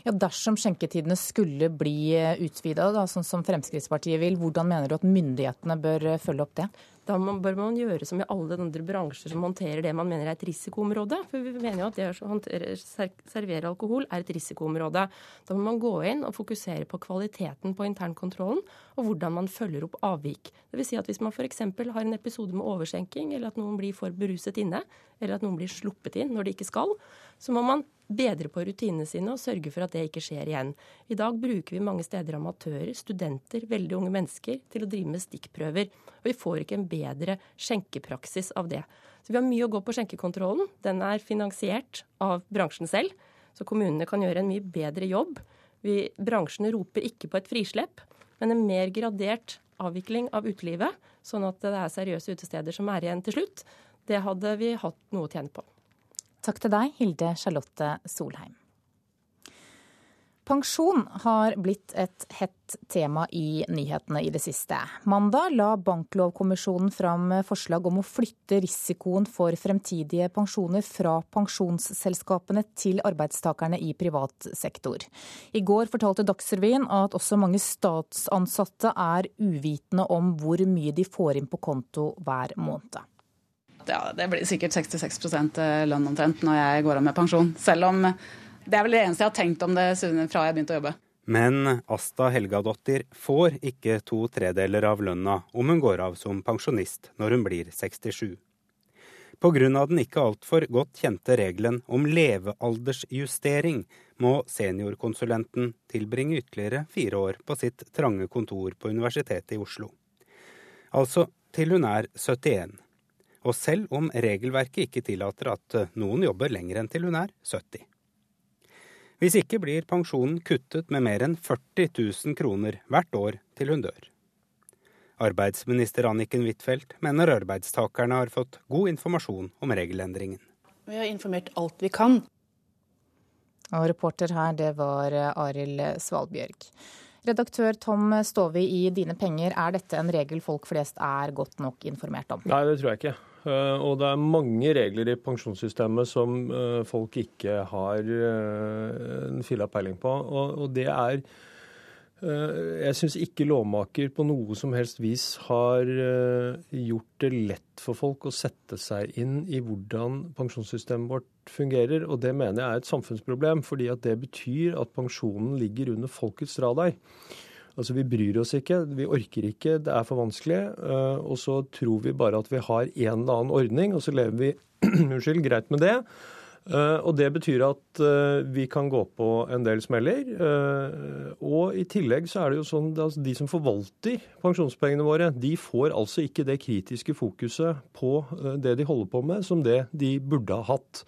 Ja, Dersom skjenketidene skulle bli utvida, sånn som Fremskrittspartiet vil, hvordan mener du at myndighetene bør følge opp det? Da bør man gjøre som i alle andre bransjer som håndterer det man mener er et risikoområde. For vi mener jo at det å servere alkohol er et risikoområde. Da må man gå inn og fokusere på kvaliteten på internkontrollen og hvordan man følger opp avvik. Vil si at hvis man f.eks. har en episode med overskjenking, eller at noen blir for beruset inne, eller at noen blir sluppet inn når de ikke skal, så må man bedre på rutinene sine og sørge for at det ikke skjer igjen. I dag bruker vi mange steder amatører, studenter, veldig unge mennesker til å drive med stikkprøver. Og vi får ikke en bedre skjenkepraksis av det. Så vi har mye å gå på skjenkekontrollen. Den er finansiert av bransjen selv, så kommunene kan gjøre en mye bedre jobb. Vi, bransjen roper ikke på et frislepp, men en mer gradert avvikling av utelivet, sånn at det er seriøse utesteder som er igjen til slutt. Det hadde vi hatt noe å tjene på. Takk til deg, Hilde Charlotte Solheim. Pensjon har blitt et hett tema i nyhetene i det siste. Mandag la Banklovkommisjonen fram forslag om å flytte risikoen for fremtidige pensjoner fra pensjonsselskapene til arbeidstakerne i privat sektor. I går fortalte Dagsrevyen at også mange statsansatte er uvitende om hvor mye de får inn på konto hver måned ja, det blir sikkert 66 eh, lønn omtrent når jeg går av med pensjon. Selv om det er vel det eneste jeg har tenkt om det fra jeg begynte å jobbe. Men Asta Helgadottir får ikke to tredeler av lønna om hun går av som pensjonist når hun blir 67. Pga. den ikke altfor godt kjente regelen om levealdersjustering må seniorkonsulenten tilbringe ytterligere fire år på sitt trange kontor på Universitetet i Oslo. Altså til hun er 71. Og selv om regelverket ikke tillater at eh, noen jobber lenger enn til hun er 70. Hvis ikke blir pensjonen kuttet med mer enn 40 000 kroner hvert år til hun dør. Arbeidsminister Anniken Huitfeldt mener arbeidstakerne har fått god informasjon om regelendringen. Vi har informert alt vi kan. Og reporter her, det var Arild Svalbjørg. Redaktør Tom Stovi i Dine penger, er dette en regel folk flest er godt nok informert om? Nei, det tror jeg ikke. Eh, og det er mange regler i pensjonssystemet som eh, folk ikke har eh, en filla peiling på. Og det er jeg syns ikke lovmaker på noe som helst vis har eh, gjort det lett for folk å sette seg inn i hvordan pensjonssystemet vårt fungerer. Og det mener jeg er et samfunnsproblem, fordi at det betyr at pensjonen ligger under folkets radar. Altså Vi bryr oss ikke, vi orker ikke, det er for vanskelig. Eh, og så tror vi bare at vi har en eller annen ordning, og så lever vi greit med det. Eh, og Det betyr at eh, vi kan gå på en del smeller. Eh, og i tillegg så er det jo sånn at de som forvalter pensjonspengene våre, de får altså ikke det kritiske fokuset på det de holder på med, som det de burde ha hatt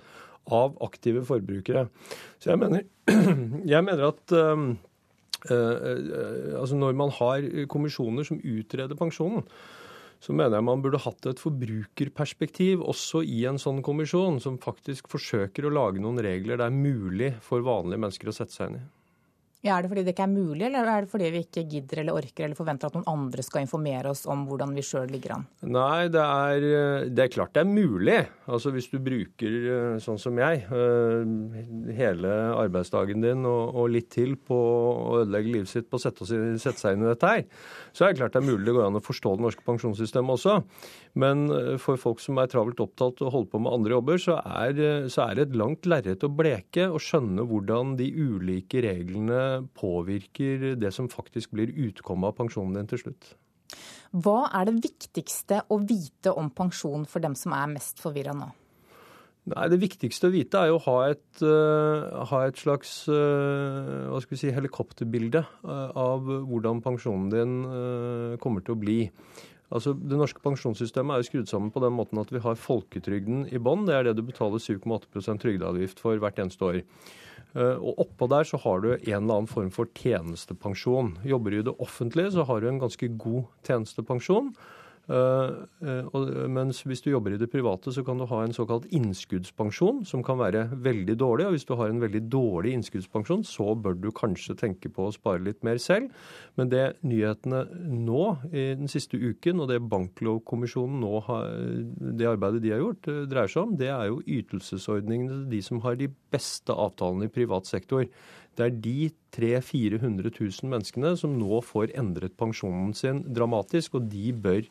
av aktive forbrukere. Så jeg mener, jeg mener at altså når man har kommisjoner som utreder pensjonen, så mener jeg man burde hatt et forbrukerperspektiv også i en sånn kommisjon, som faktisk forsøker å lage noen regler det er mulig for vanlige mennesker å sette seg inn i. Ja, Er det fordi det ikke er mulig, eller er det fordi vi ikke gidder eller orker eller forventer at noen andre skal informere oss om hvordan vi sjøl ligger an? Nei, det er, det er, klart det er mulig. Altså Hvis du bruker, eh, sånn som jeg, eh, hele arbeidsdagen din og, og litt til på å ødelegge livet sitt på å sette, sette, seg inn i dette her, så er det klart det er mulig det går an å forstå det norske pensjonssystemet også. Men eh, for folk som er travelt opptatt og holder på med andre jobber, så er, så er det et langt lerret å bleke og skjønne hvordan de ulike reglene påvirker det som faktisk blir utkommet av pensjonen din til slutt. Hva er det viktigste å vite om pensjon for dem som er mest forvirra nå? Nei, Det viktigste å vite er jo å ha et, uh, ha et slags uh, hva skal vi si, helikopterbilde uh, av hvordan pensjonen din kommer til å bli. Altså, Det norske pensjonssystemet er jo skrudd sammen på den måten at vi har folketrygden i bånn. Det er det du betaler 7,8 trygdeavgift for hvert eneste år. Eh, og oppå der så har du en eller annen form for tjenestepensjon. Jobber du i det offentlige, så har du en ganske god tjenestepensjon. Eh, eh, mens hvis du jobber i det private, så kan du ha en såkalt innskuddspensjon, som kan være veldig dårlig. Og hvis du har en veldig dårlig innskuddspensjon, så bør du kanskje tenke på å spare litt mer selv. Men det nyhetene nå i den siste uken, og det Banklovkommisjonen nå har, det arbeidet de har gjort, dreier seg om, det er jo ytelsesordningene til de som har de beste avtalene i privat sektor. Det er de 300 400 000 menneskene som nå får endret pensjonen sin dramatisk, og de bør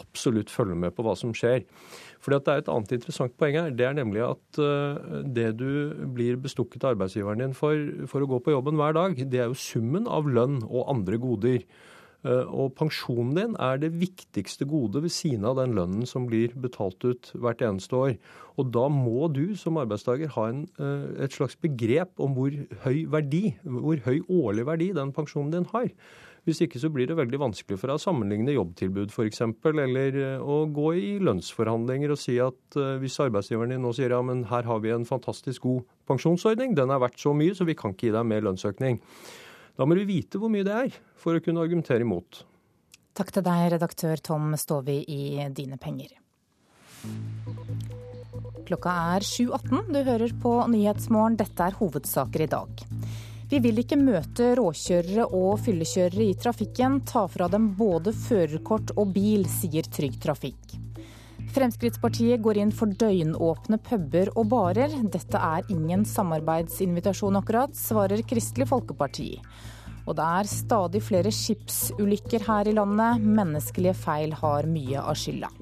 absolutt følge med på hva som skjer. Fordi Det er et annet interessant poeng her. Det er nemlig at eh, det du blir bestukket av arbeidsgiveren din for, for å gå på jobben hver dag, det er jo summen av lønn og andre goder. Eh, og pensjonen din er det viktigste gode ved siden av den lønnen som blir betalt ut hvert eneste år. Og da må du som arbeidstaker ha en, eh, et slags begrep om hvor høy verdi, hvor høy årlig verdi den pensjonen din har. Hvis ikke så blir det veldig vanskelig for deg å sammenligne jobbtilbud f.eks., eller eh, å gå i lønnsforhandlinger og si at hvis arbeidsgiveren din nå sier ja, men her har vi en fantastisk god pensjonsordning, den er verdt så mye, så vi kan ikke gi deg mer lønnsøkning. Da må du vite hvor mye det er, for å kunne argumentere imot. Takk til deg, redaktør Tom Stovi i Dine penger. Klokka er 7.18. Du hører på Nyhetsmorgen. Dette er hovedsaker i dag. Vi vil ikke møte råkjørere og fyllekjørere i trafikken. Ta fra dem både førerkort og bil, sier Trygg Trafikk. Fremskrittspartiet går inn for døgnåpne puber og barer. Dette er ingen samarbeidsinvitasjon akkurat, svarer Kristelig Folkeparti. Og det er stadig flere skipsulykker her i landet. Menneskelige feil har mye av skylda.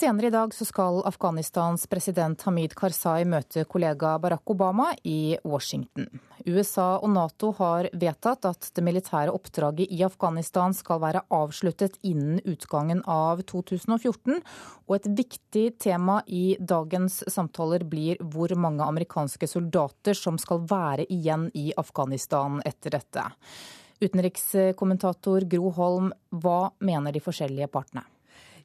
Senere i dag skal Afghanistans president Hamid Karzai møte kollega Barack Obama i Washington. USA og Nato har vedtatt at det militære oppdraget i Afghanistan skal være avsluttet innen utgangen av 2014. Og et viktig tema i dagens samtaler blir hvor mange amerikanske soldater som skal være igjen i Afghanistan etter dette. Utenrikskommentator Gro Holm, hva mener de forskjellige partene?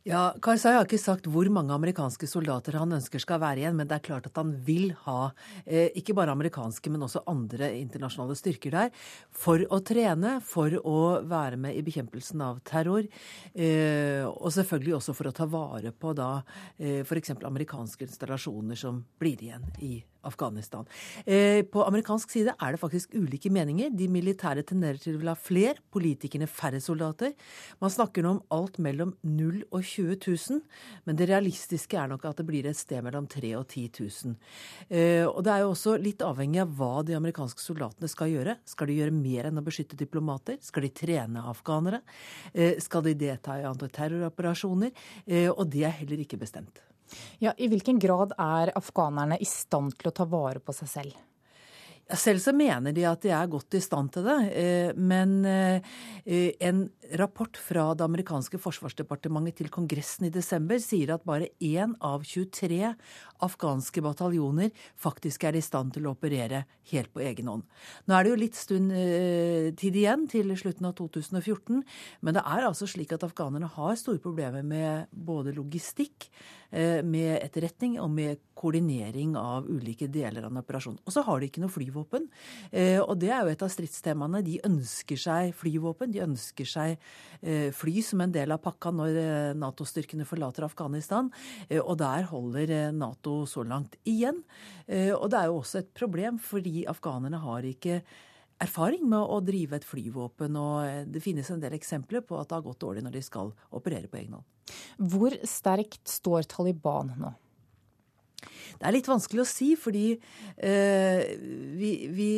Ja, Karzai har ikke sagt hvor mange amerikanske soldater han ønsker skal være igjen, men det er klart at han vil ha eh, ikke bare amerikanske, men også andre internasjonale styrker der for å trene, for å være med i bekjempelsen av terror, eh, og selvfølgelig også for å ta vare på da eh, f.eks. amerikanske installasjoner som blir igjen i Afghanistan. Eh, på amerikansk side er det faktisk ulike meninger. De militære tenderer til å vil ha flere, politikerne færre soldater. Man snakker nå om alt mellom 0 og 20 000, men det realistiske er nok at det blir et sted mellom 3000 og 10 000. Eh, og det er jo også litt avhengig av hva de amerikanske soldatene skal gjøre. Skal de gjøre mer enn å beskytte diplomater? Skal de trene afghanere? Eh, skal de delta i antiterroroperasjoner? Og det er heller ikke bestemt. Ja, I hvilken grad er afghanerne i stand til å ta vare på seg selv? Selv så mener de at de er godt i stand til det. Eh, men eh, en rapport fra det amerikanske forsvarsdepartementet til Kongressen i desember sier at bare én av 23 afghanske bataljoner faktisk er i stand til å operere helt på egen hånd. Nå er det jo litt stund eh, tid igjen til slutten av 2014, men det er altså slik at afghanerne har store problemer med både logistikk, med etterretning og med koordinering av ulike deler av en operasjon. Og så har de ikke noe flyvåpen flyvåpen. Eh, og det er jo et av stridstemaene. De ønsker seg flyvåpen. De ønsker seg eh, fly som en del av pakka når eh, Nato-styrkene forlater Afghanistan. Og der holder Nato så langt igjen. Og det er jo også et problem, fordi afghanerne har ikke erfaring med å drive et flyvåpen, og det finnes en del eksempler på at det har gått dårlig når de skal operere på egen hånd. Hvor sterkt står Taliban nå? Det er litt vanskelig å si, fordi eh, vi, vi,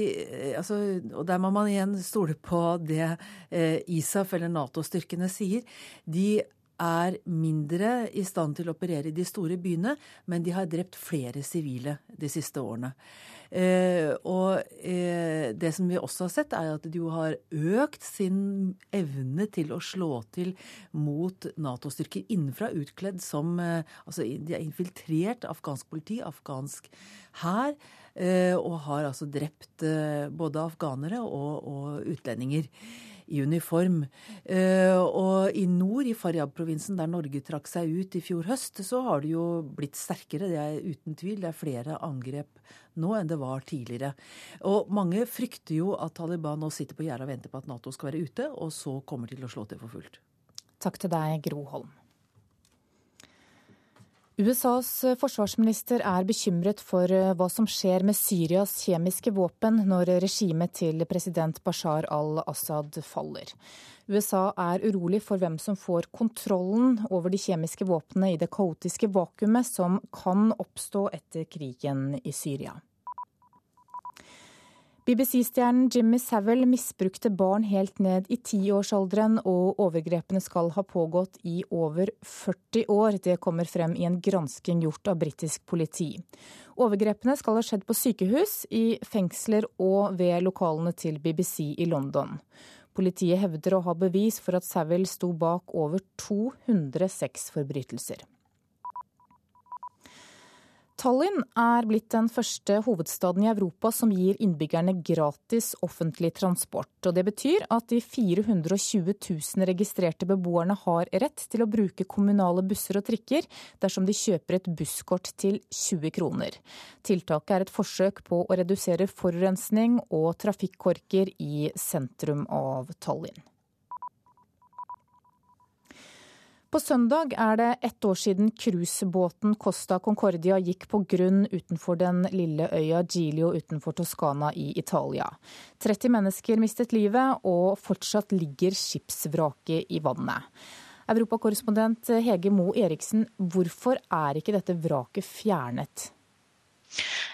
altså, Og der må man igjen stole på det eh, ISAF eller Nato-styrkene sier. De er mindre i stand til å operere i de store byene, men de har drept flere sivile de siste årene. Eh, og eh, det som vi også har sett, er at de jo har økt sin evne til å slå til mot Nato-styrker innenfra, utkledd som eh, Altså, de har infiltrert afghansk politi, afghansk hær, og har altså drept både afghanere og, og utlendinger i uniform. Eh, og i nord, i Faryab-provinsen, der Norge trakk seg ut i fjor høst, så har det jo blitt sterkere. Det er uten tvil. Det er flere angrep nå enn det var tidligere. Og mange frykter jo at Taliban nå sitter på gjerdet og venter på at Nato skal være ute, og så kommer til å slå til for fullt. Takk til deg, Gro Holm. USAs forsvarsminister er bekymret for eh, hva som skjer med Syrias kjemiske våpen når regimet til president Bashar al-Assad faller. USA er urolig for hvem som får kontrollen over de kjemiske våpnene i det kaotiske vakuumet som kan oppstå etter krigen i Syria. BBC-stjernen Jimmy Savile misbrukte barn helt ned i tiårsalderen, og overgrepene skal ha pågått i over 40 år. Det kommer frem i en gransking gjort av britisk politi. Overgrepene skal ha skjedd på sykehus, i fengsler og ved lokalene til BBC i London. Politiet hevder å ha bevis for at Savile sto bak over 200 sexforbrytelser. Tallinn er blitt den første hovedstaden i Europa som gir innbyggerne gratis offentlig transport. og Det betyr at de 420 000 registrerte beboerne har rett til å bruke kommunale busser og trikker dersom de kjøper et busskort til 20 kroner. Tiltaket er et forsøk på å redusere forurensning og trafikkorker i sentrum av Tallinn. På søndag er det ett år siden cruisebåten Costa Concordia gikk på grunn utenfor den lille øya Giglio utenfor Toskana i Italia. 30 mennesker mistet livet, og fortsatt ligger skipsvraket i vannet. Europakorrespondent Hege Moe Eriksen, hvorfor er ikke dette vraket fjernet?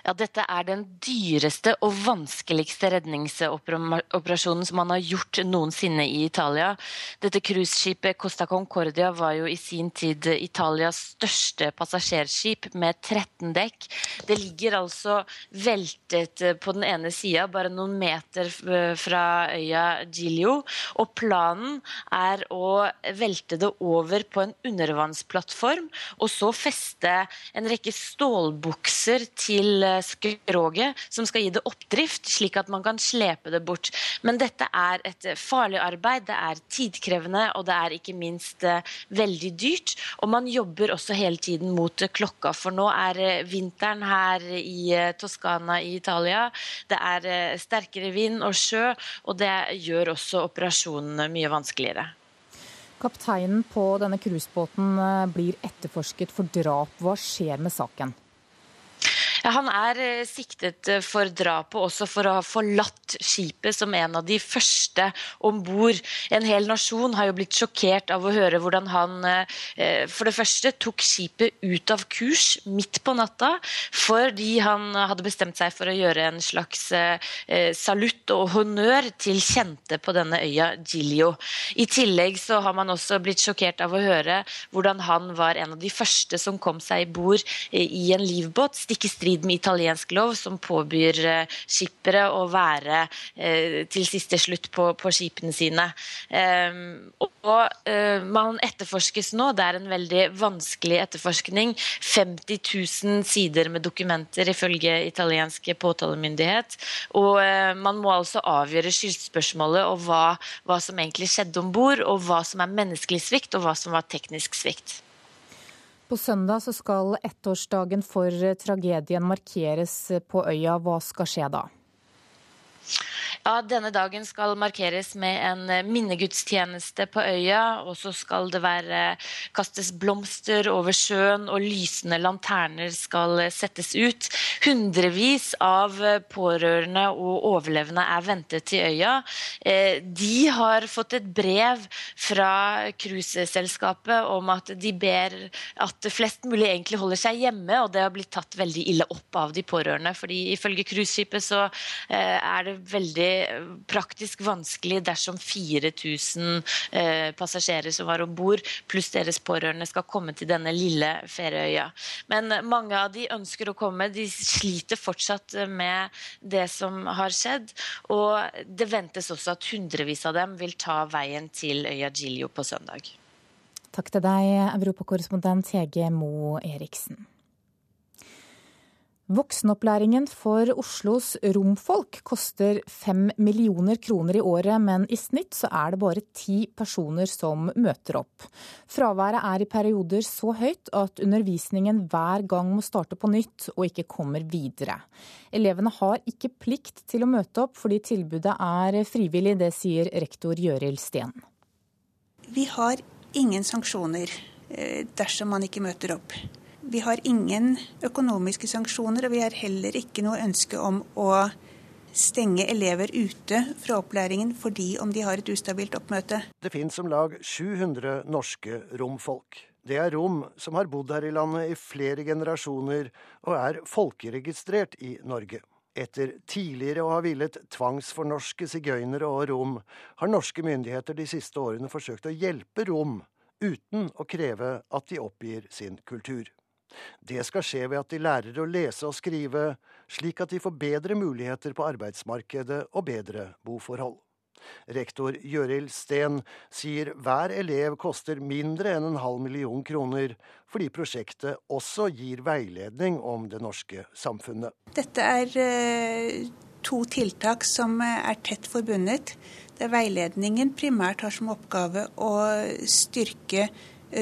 Ja, dette er den dyreste og vanskeligste redningsoperasjonen som man har gjort noensinne i Italia. Dette cruiseskipet Costa Concordia var jo i sin tid Italias største passasjerskip med 13 dekk. Det ligger altså veltet på den ene sida, bare noen meter fra øya Giglio. Og planen er å velte det over på en undervannsplattform, og så feste en rekke stålbukser til skroget som skal gi det oppdrift, slik at man kan slepe det bort. Men dette er et farlig arbeid, det er tidkrevende og det er ikke minst veldig dyrt. Og man jobber også hele tiden mot klokka, for nå er vinteren her i Toskana i Italia. Det er sterkere vind og sjø, og det gjør også operasjonene mye vanskeligere. Kapteinen på denne cruisebåten eh, blir etterforsket for drap. Hva skjer med saken? Ja, han er eh, siktet eh, for drapet, også for å ha forlatt skipet som en av de første om bord. En hel nasjon har jo blitt sjokkert av å høre hvordan han eh, for det første tok skipet ut av kurs midt på natta, fordi han hadde bestemt seg for å gjøre en slags salutt og honnør til kjente på denne øya Giglio. I tillegg så har man også blitt sjokkert av å høre hvordan han var en av de første som kom seg i bord i en livbåt, stikk i strid strid med italiensk lov, som påbyr eh, skippere å være eh, til siste slutt på, på skipene sine. Ehm, og eh, man etterforskes nå. Det er en veldig vanskelig etterforskning. 50 000 sider med dokumenter ifølge italiensk påtalemyndighet. Og man må altså avgjøre skyldspørsmålet og hva, hva som egentlig skjedde om bord, og hva som er menneskelig svikt og hva som var teknisk svikt. På søndag så skal ettårsdagen for tragedien markeres på øya. Hva skal skje da? Ja, Denne dagen skal markeres med en eh, minnegudstjeneste på øya. Og så skal det være kastes blomster over sjøen, og lysende lanterner skal eh, settes ut. Hundrevis av eh, pårørende og overlevende er ventet til øya. De har fått et brev fra cruiseselskapet om at de ber at flest mulig egentlig holder seg hjemme, og det har blitt tatt veldig ille opp av de pårørende. fordi ifølge cruiseskipet så er det veldig praktisk vanskelig dersom 4000 eh, passasjerer som var om bord, pluss deres pårørende, skal komme til denne lille ferieøya. Men mange av de ønsker å komme. De sliter fortsatt med det som har skjedd. Og det ventes også at hundrevis av dem vil ta veien til øya Giglio på søndag. Takk til deg, europakorrespondent Hege Mo Eriksen. Voksenopplæringen for Oslos romfolk koster fem millioner kroner i året, men i snitt så er det bare ti personer som møter opp. Fraværet er i perioder så høyt at undervisningen hver gang må starte på nytt og ikke kommer videre. Elevene har ikke plikt til å møte opp fordi tilbudet er frivillig, det sier rektor Gjøril Steen. Vi har ingen sanksjoner eh, dersom man ikke møter opp. Vi har ingen økonomiske sanksjoner, og vi har heller ikke noe ønske om å stenge elever ute fra opplæringen fordi om de har et ustabilt oppmøte. Det finnes om lag 700 norske romfolk. Det er rom som har bodd her i landet i flere generasjoner og er folkeregistrert i Norge. Etter tidligere å ha villet tvangsfornorske sigøynere og rom, har norske myndigheter de siste årene forsøkt å hjelpe rom uten å kreve at de oppgir sin kultur. Det skal skje ved at de lærer å lese og skrive, slik at de får bedre muligheter på arbeidsmarkedet og bedre boforhold. Rektor Gjøril Steen sier hver elev koster mindre enn en halv million kroner, fordi prosjektet også gir veiledning om det norske samfunnet. Dette er eh, to tiltak som er tett forbundet. Der veiledningen primært har som oppgave å styrke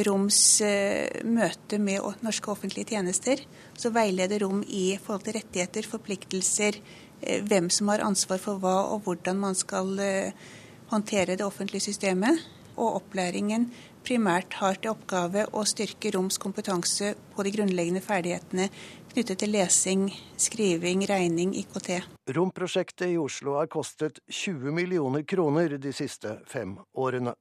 Roms eh, møte med norske offentlige tjenester. Så veileder Rom i forhold til rettigheter, forpliktelser, eh, hvem som har ansvar for hva, og hvordan man skal eh, håndtere det offentlige systemet. Og opplæringen primært har til oppgave å styrke Roms kompetanse på de grunnleggende ferdighetene knyttet til lesing, skriving, regning, IKT. Romprosjektet i Oslo har kostet 20 millioner kroner de siste fem årene.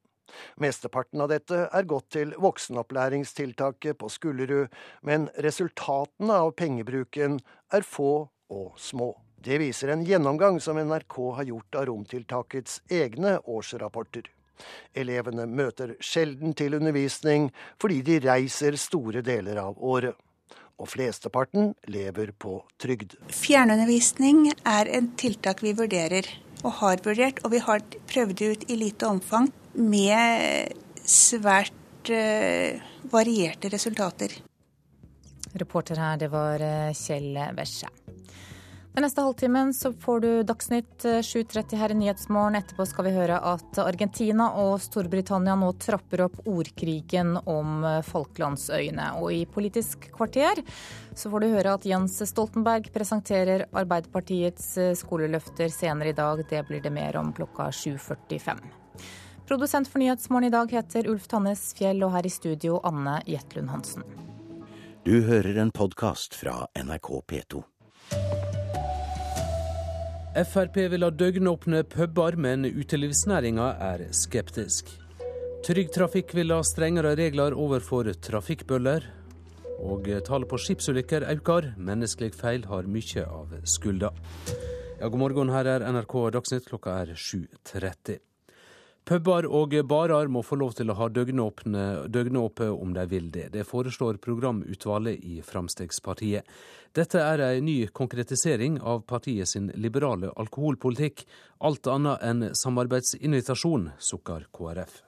Mesteparten av dette er gått til voksenopplæringstiltaket på Skullerud, men resultatene av pengebruken er få og små. Det viser en gjennomgang som NRK har gjort av romtiltakets egne årsrapporter. Elevene møter sjelden til undervisning fordi de reiser store deler av året. Og flesteparten lever på trygd. Fjernundervisning er et tiltak vi vurderer og har vurdert, og vi har prøvd det ut i lite omfang med svært uh, varierte resultater. Reporter her, det var eh, Kjell Vesje. Den neste halvtimen så får du Dagsnytt 7.30 her i Nyhetsmorgen. Etterpå skal vi høre at Argentina og Storbritannia nå trapper opp ordkrigen om Falklandsøyene. Og i Politisk kvarter så får du høre at Jens Stoltenberg presenterer Arbeiderpartiets skoleløfter senere i dag. Det blir det mer om klokka 7.45. Produsent for Nyhetsmorgen i dag heter Ulf Tannes Fjell, og her i studio Anne Jetlund Hansen. Du hører en podkast fra NRK P2. Frp vil ha døgnåpne puber, men utelivsnæringa er skeptisk. Trygg Trafikk vil ha strengere regler overfor trafikkbøller. Og tallet på skipsulykker øker. Menneskelig feil har mye av skylda. Ja, god morgen, her er NRK Dagsnytt. Klokka er 7.30. Puber og barer må få lov til å ha døgnåpe om de vil det. Det foreslår programutvalget i Fremskrittspartiet. Dette er en ny konkretisering av partiet sin liberale alkoholpolitikk. Alt annet enn samarbeidsinvitasjon, sukker KrF.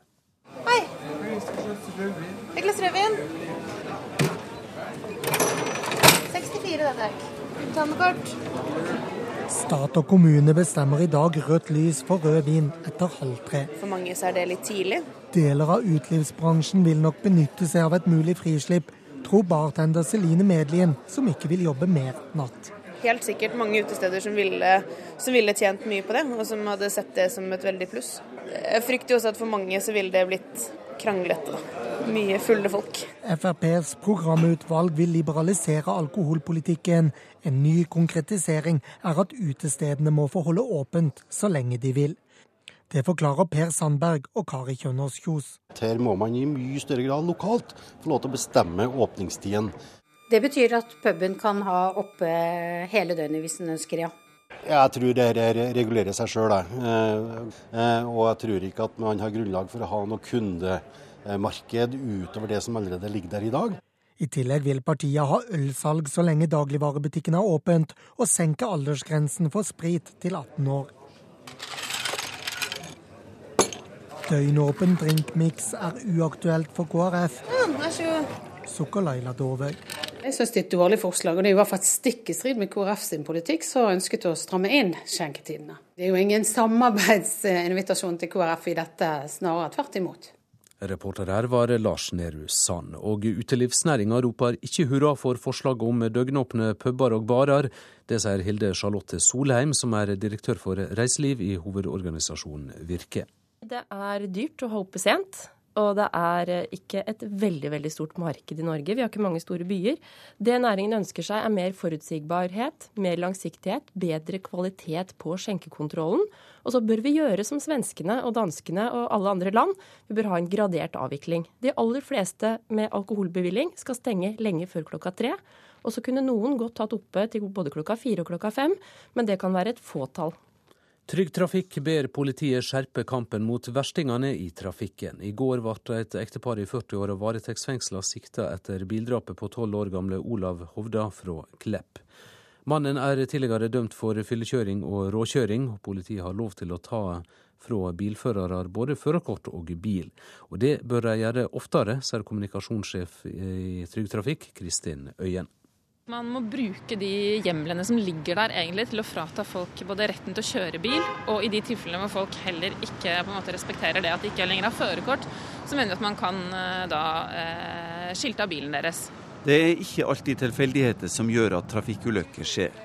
Hei! Et glass rødvin. 64 det takk. Ta med kort. Stat og kommune bestemmer i dag rødt lys for rød vin etter halv tre. For mange så er det litt tidlig. Deler av utelivsbransjen vil nok benytte seg av et mulig frislipp, tror bartender Celine Medlien, som ikke vil jobbe mer natt. Helt sikkert mange utesteder som ville, som ville tjent mye på det, og som hadde sett det som et veldig pluss. Jeg frykter også at for mange så ville det blitt kranglete. Mye fulle folk. FrPs programutvalg vil liberalisere alkoholpolitikken. En ny konkretisering er at utestedene må få holde åpent så lenge de vil. Det forklarer Per Sandberg og Kari Kjønaas Kjos. Her må man i mye større grad lokalt få lov til å bestemme åpningstiden. Det betyr at puben kan ha oppe hele døgnet hvis den ønsker, ja. Jeg tror det regulerer seg sjøl. Og jeg tror ikke at man har grunnlag for å ha noe kundemarked utover det som allerede ligger der i dag. I tillegg vil partiet ha ølsalg så lenge dagligvarebutikken har åpent, og senke aldersgrensen for sprit til 18 år. Døgnåpen drinkmiks er uaktuelt for KrF, sukker Laila Dåvøy. Jeg syns det er et dårlig forslag, og det er i hvert fall stikk i strid med KrF sin politikk, som ønsket å stramme inn skjenketidene. Det er jo ingen samarbeidsinvitasjon til KrF i dette, snarere tvert imot. Reporter her var Lars Nehru Sand. Og utelivsnæringa roper ikke hurra for forslaget om døgnåpne puber og barer. Det sier Hilde Charlotte Solheim, som er direktør for reiseliv i hovedorganisasjonen Virke. Det er dyrt å holde oppe sent. Og det er ikke et veldig veldig stort marked i Norge. Vi har ikke mange store byer. Det næringen ønsker seg, er mer forutsigbarhet, mer langsiktighet, bedre kvalitet på skjenkekontrollen. Og så bør vi gjøre som svenskene og danskene og alle andre land. Vi bør ha en gradert avvikling. De aller fleste med alkoholbevilling skal stenge lenge før klokka tre. Og så kunne noen godt tatt oppe til både klokka fire og klokka fem, men det kan være et fåtall. Trygg Trafikk ber politiet skjerpe kampen mot verstingene i trafikken. I går ble et ektepar i 40-åra varetektsfengsla sikta etter bildrapet på tolv år gamle Olav Hovda fra Klepp. Mannen er tidligere dømt for fyllekjøring og råkjøring, politiet har lov til å ta fra bilførere både førerkort og bil. Og det bør de gjøre oftere, sier kommunikasjonssjef i Trygg Trafikk, Kristin Øyen. Man må bruke de hjemlene som ligger der egentlig til å frata folk både retten til å kjøre bil, og i de tilfellene hvor folk heller ikke på en måte respekterer det at de ikke lenger har førerkort, så mener vi at man kan eh, da eh, skilte av bilen deres. Det er ikke alltid tilfeldigheter som gjør at trafikkulykker skjer.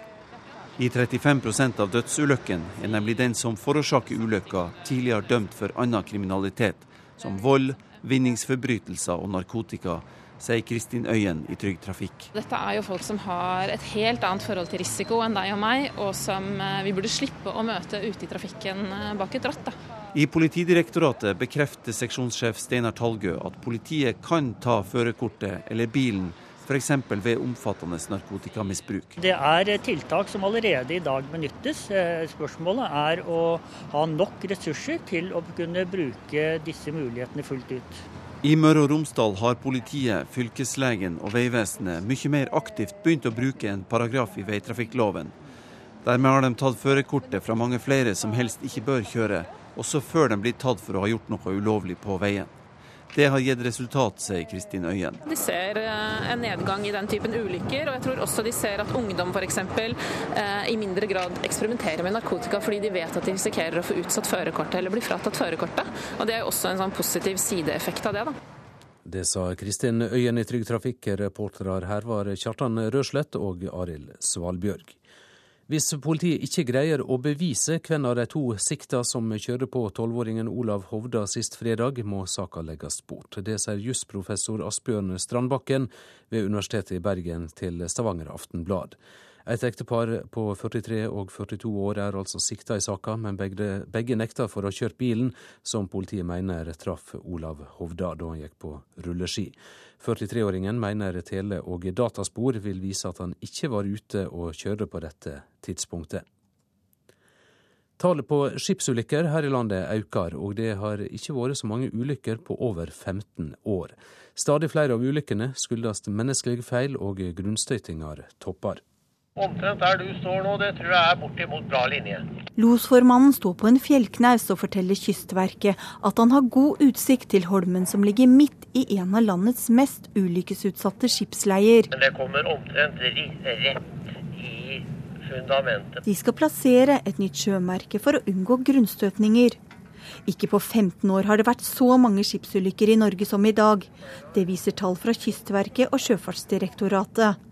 I 35% av dødsulykkene er nemlig den som forårsaker ulykka, tidligere dømt for annen kriminalitet, som vold, vinningsforbrytelser og narkotika, sier Kristin Øyen i Trygg Trafikk. Dette er jo folk som har et helt annet forhold til risiko enn deg og meg, og som eh, vi burde slippe å møte ute i trafikken eh, bak et ratt. Da. I Politidirektoratet bekrefter seksjonssjef Steinar Talgø at politiet kan ta førerkortet eller bilen f.eks. ved omfattende narkotikamisbruk. Det er tiltak som allerede i dag benyttes. Eh, Spørsmålet er å ha nok ressurser til å kunne bruke disse mulighetene fullt ut. I Møre og Romsdal har politiet, fylkeslegen og Vegvesenet mye mer aktivt begynt å bruke en paragraf i veitrafikkloven. Dermed har de tatt førerkortet fra mange flere som helst ikke bør kjøre, også før de blir tatt for å ha gjort noe ulovlig på veien. Det har gitt resultat, sier Kristin Øyen. De ser eh, en nedgang i den typen ulykker, og jeg tror også de ser at ungdom f.eks. Eh, i mindre grad eksperimenterer med narkotika fordi de vet at de risikerer å få utsatt førerkortet eller bli fratatt førerkortet. Og det er jo også en sånn positiv sideeffekt av det. da. Det sa Kristin Øyen i Trygg Trafikk. Reportere her var Kjartan Røslett og Arild Svalbjørg. Hvis politiet ikke greier å bevise hvem av de to sikta som kjører på tolvåringen Olav Hovda sist fredag, må saka legges bort. Det sier jusprofessor Asbjørn Strandbakken ved Universitetet i Bergen til Stavanger Aftenblad. Et ektepar på 43 og 42 år er altså sikta i saka, men begge, begge nekta for å ha kjørt bilen som politiet mener traff Olav Hovda da han gikk på rulleski. 43-åringen mener tele- og dataspor vil vise at han ikke var ute og kjørte på dette tidspunktet. Tallet på skipsulykker her i landet øker, og det har ikke vært så mange ulykker på over 15 år. Stadig flere av ulykkene skyldes menneskelige feil og grunnstøytinger topper. Omtrent der du står nå, det tror jeg er bortimot bra linje. Losformannen står på en fjellknaus og forteller Kystverket at han har god utsikt til Holmen som ligger midt i en av landets mest ulykkesutsatte skipsleier. Det kommer omtrent rett i fundamentet. De skal plassere et nytt sjømerke for å unngå grunnstøtninger. Ikke på 15 år har det vært så mange skipsulykker i Norge som i dag. Det viser tall fra Kystverket og Sjøfartsdirektoratet.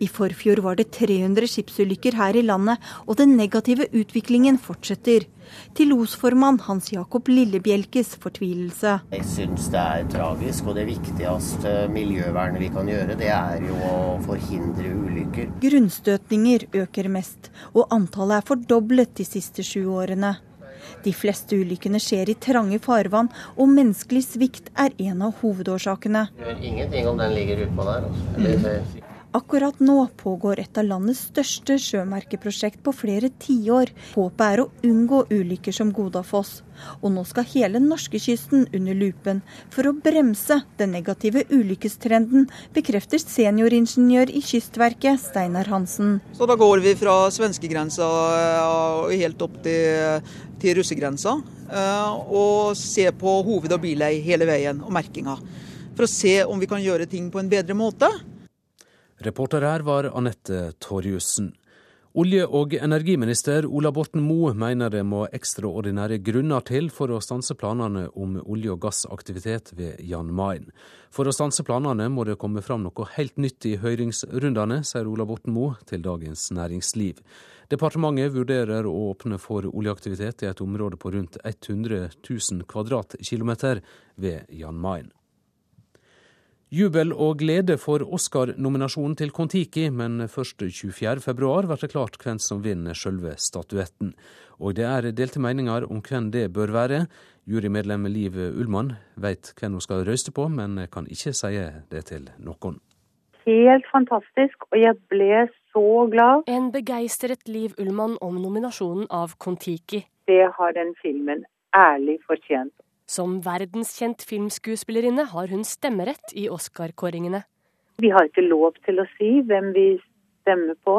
I forfjor var det 300 skipsulykker her i landet, og den negative utviklingen fortsetter. Til losformann Hans Jakob Lillebjelkes fortvilelse. Jeg syns det er tragisk, og det viktigste miljøvernet vi kan gjøre, det er jo å forhindre ulykker. Grunnstøtninger øker mest, og antallet er fordoblet de siste sju årene. De fleste ulykkene skjer i trange farvann, og menneskelig svikt er en av hovedårsakene. Gjør ingenting om den ligger utpå der. Altså. Eller, Akkurat nå pågår et av landets største sjømerkeprosjekt på flere tiår. Håpet er å unngå ulykker som Godafoss. Og nå skal hele norskekysten under lupen for å bremse den negative ulykkestrenden, bekrefter senioringeniør i Kystverket Steinar Hansen. Så da går vi fra svenskegrensa og helt opp til, til russegrensa. Og ser på hoved- og bilei hele veien, og merkinga. For å se om vi kan gjøre ting på en bedre måte. Reporter her var Anette Torjussen. Olje- og energiminister Ola Borten Moe mener det må ekstraordinære grunner til for å stanse planene om olje- og gassaktivitet ved Jan Mayen. For å stanse planene må det komme fram noe helt nytt i høringsrundene, sier Ola Borten Moe til Dagens Næringsliv. Departementet vurderer å åpne for oljeaktivitet i et område på rundt 100 000 kvadratkilometer ved Jan Mayen. Jubel og glede for Oscar-nominasjonen til Kon-Tiki, men først 24.2 blir det klart hvem som vinner selve statuetten. Og det er delte meninger om hvem det bør være. Jurymedlem Liv Ullmann vet hvem hun skal røyste på, men kan ikke si det til noen. Helt fantastisk, og jeg ble så glad. En begeistret Liv Ullmann om nominasjonen av Kon-Tiki. Det har den filmen ærlig fortjent. Som verdenskjent filmskuespillerinne har hun stemmerett i Oscar-kåringene. Vi har ikke lov til å si hvem vi stemmer på,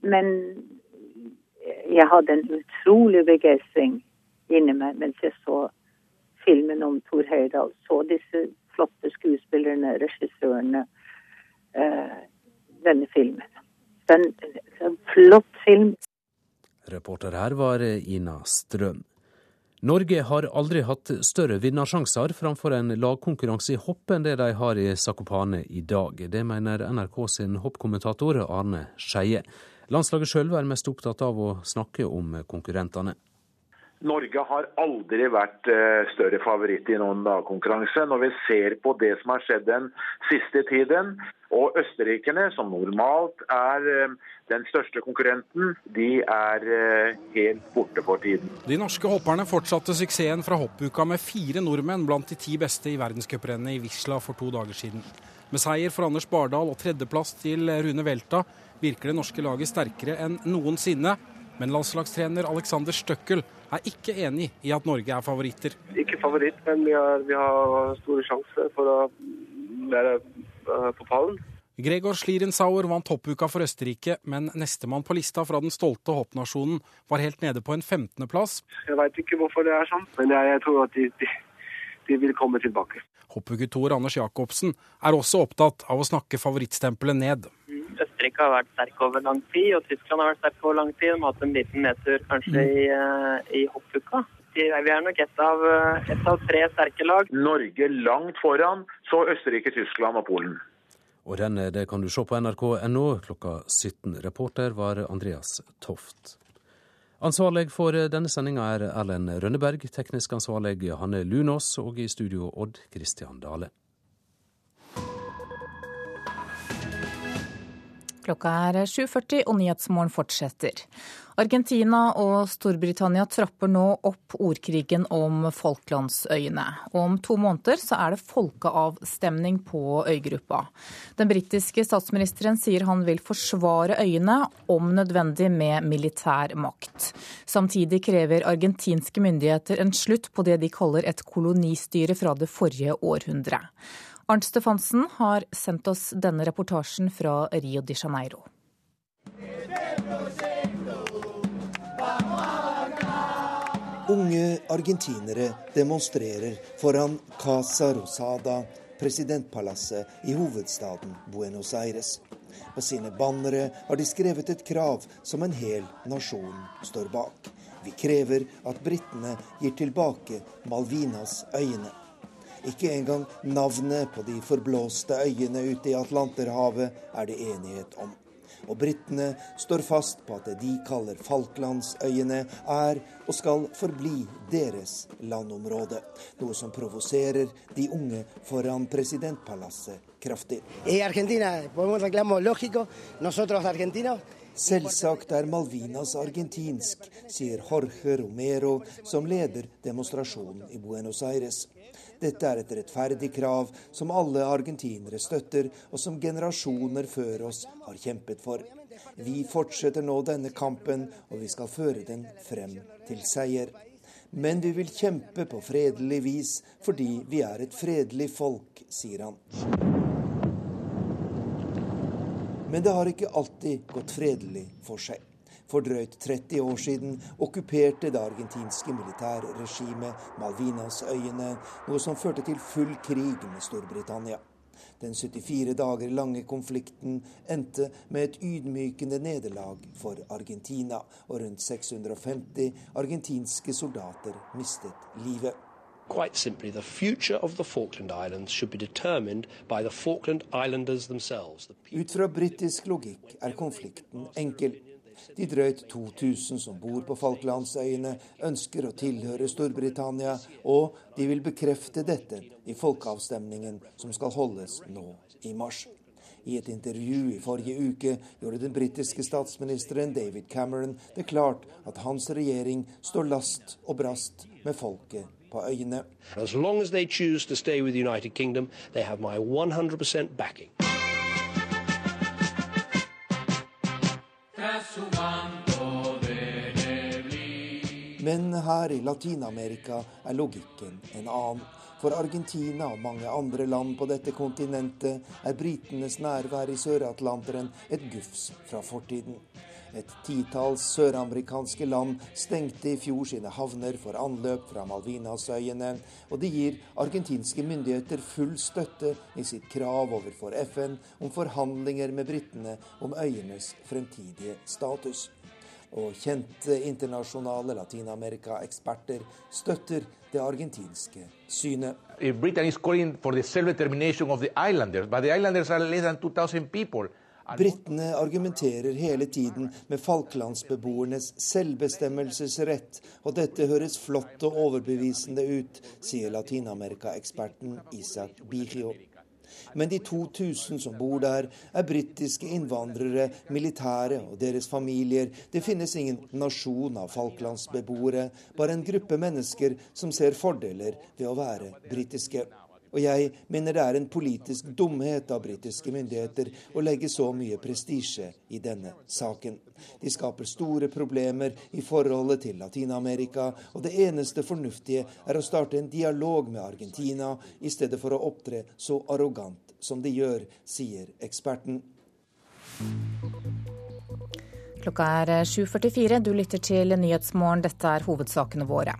men jeg hadde en utrolig begeistring inni meg mens jeg så filmen om Thor Høydahl. Så disse flotte skuespillerne, regissørene, uh, denne filmen. Den, en flott film. Reporter her var Ina Strøm. Norge har aldri hatt større vinnersjanser framfor en lagkonkurranse i hopp enn det de har i Sakopane i dag. Det mener NRK sin hoppkommentator Arne Skeie. Landslaget sjøl er mest opptatt av å snakke om konkurrentene. Norge har aldri vært større favoritt i noen lagkonkurranse. Når vi ser på det som har skjedd den siste tiden, og østerrikerne, som normalt er den største konkurrenten, de er helt borte for tiden. De norske hopperne fortsatte suksessen fra hoppuka med fire nordmenn blant de ti beste i verdenscuprennet i Wisla for to dager siden. Med seier for Anders Bardal og tredjeplass til Rune Velta virker det norske laget sterkere enn noensinne. Men landslagstrener Alexander Støkkel er ikke enig i at Norge er favoritter. Ikke favoritt, men vi har, vi har store sjanser for å være på pallen. Gregor Slirensauer vant hoppuka for Østerrike, men nestemann på lista fra den stolte hoppnasjonen var helt nede på en 15.-plass. Jeg veit ikke hvorfor det er sånn, men jeg, jeg tror at de, de, de vil komme tilbake. Hoppukutor Anders Jacobsen er også opptatt av å snakke favorittstempelet ned. Østerrike har vært sterk over lang tid, og Tyskland har vært sterk over lang tid. De har hatt en liten nedtur kanskje i, eh, i hoppuka. Vi er nok ett av, et av tre sterke lag. Norge langt foran, så Østerrike, Tyskland og Polen. Og rennet det kan du se på nrk.no klokka 17. Reporter var Andreas Toft. Ansvarlig for denne sendinga er Erlend Rønneberg, teknisk ansvarlig Hanne Lunås, og i studio Odd Christian Dale. Klokka er 7.40 og Nyhetsmorgen fortsetter. Argentina og Storbritannia trapper nå opp ordkrigen om Falklandsøyene. Om to måneder så er det folkeavstemning på øygruppa. Den britiske statsministeren sier han vil forsvare øyene, om nødvendig med militær makt. Samtidig krever argentinske myndigheter en slutt på det de kaller et kolonistyre fra det forrige århundret. Arnt Stefansen har sendt oss denne reportasjen fra Rio de Janeiro. Unge argentinere demonstrerer foran Casa Rosada, presidentpalasset i hovedstaden Buenos Aires. På sine bannere har de skrevet et krav som en hel nasjon står bak. Vi krever at britene gir tilbake Malvinas øyene. Ikke engang navnet på de forblåste øyene ute i Atlanterhavet er det enighet om. Og britene står fast på at det de kaller Falklandsøyene, er og skal forbli deres landområde. Noe som provoserer de unge foran presidentpalasset kraftig. Selvsagt er Malvinas argentinsk, sier Jorge Romero, som leder demonstrasjonen i Buenos Aires. Dette er et rettferdig krav som alle argentinere støtter, og som generasjoner før oss har kjempet for. Vi fortsetter nå denne kampen, og vi skal føre den frem til seier. Men vi vil kjempe på fredelig vis fordi vi er et fredelig folk, sier han. Men det har ikke alltid gått fredelig for seg. For drøyt 30 år siden okkuperte det argentinske militærregimet Malvinas-øyene, noe som førte til full krig med Storbritannia. Den 74 dager lange konflikten endte med et ydmykende nederlag for Argentina, og rundt 650 argentinske soldater mistet livet. Quite simply, the future of the Falkland Islands should be determined by the Falkland Islanders themselves. Ut fra britisk logikk er konflikten enkel. De drøyt 2000 som bor på Falklandsøyene, ønsker å tilhøre Storbritannia, og de vil bekrefte dette i folkeavstemningen som skal holdes nå i mars. I et intervju i forrige uke gjorde den britiske statsministeren David Cameron det klart at hans regjering står last og brast med folket på øyene. As long as they choose to stay with the United Kingdom, they have my 100% backing. Men her i Latin-Amerika er logikken en annen. For Argentina og mange andre land på dette kontinentet er britenes nærvær i Sør-Atlanteren et gufs fra fortiden. Et titalls søramerikanske land stengte i fjor sine havner for anløp fra Malvinasøyene, og det gir argentinske myndigheter full støtte i sitt krav overfor FN om forhandlinger med britene om øyenes fremtidige status og kjente internasjonale Latin-Amerika-eksperter støtter det argentinske synet. Britene argumenterer hele tiden med falklandsbeboernes selvbestemmelsesrett, og dette høres flott og overbevisende ut, sier Latin-Amerika-eksperten Isak Bigio. Men de 2000 som bor der, er britiske innvandrere, militære og deres familier. Det finnes ingen nasjon av falklandsbeboere, bare en gruppe mennesker som ser fordeler ved å være britiske. Og jeg mener det er en politisk dumhet av britiske myndigheter å legge så mye prestisje i denne saken. De skaper store problemer i forholdet til Latin-Amerika, og det eneste fornuftige er å starte en dialog med Argentina i stedet for å opptre så arrogant som de gjør, sier eksperten. Klokka er 7.44. Du lytter til Nyhetsmorgen. Dette er hovedsakene våre.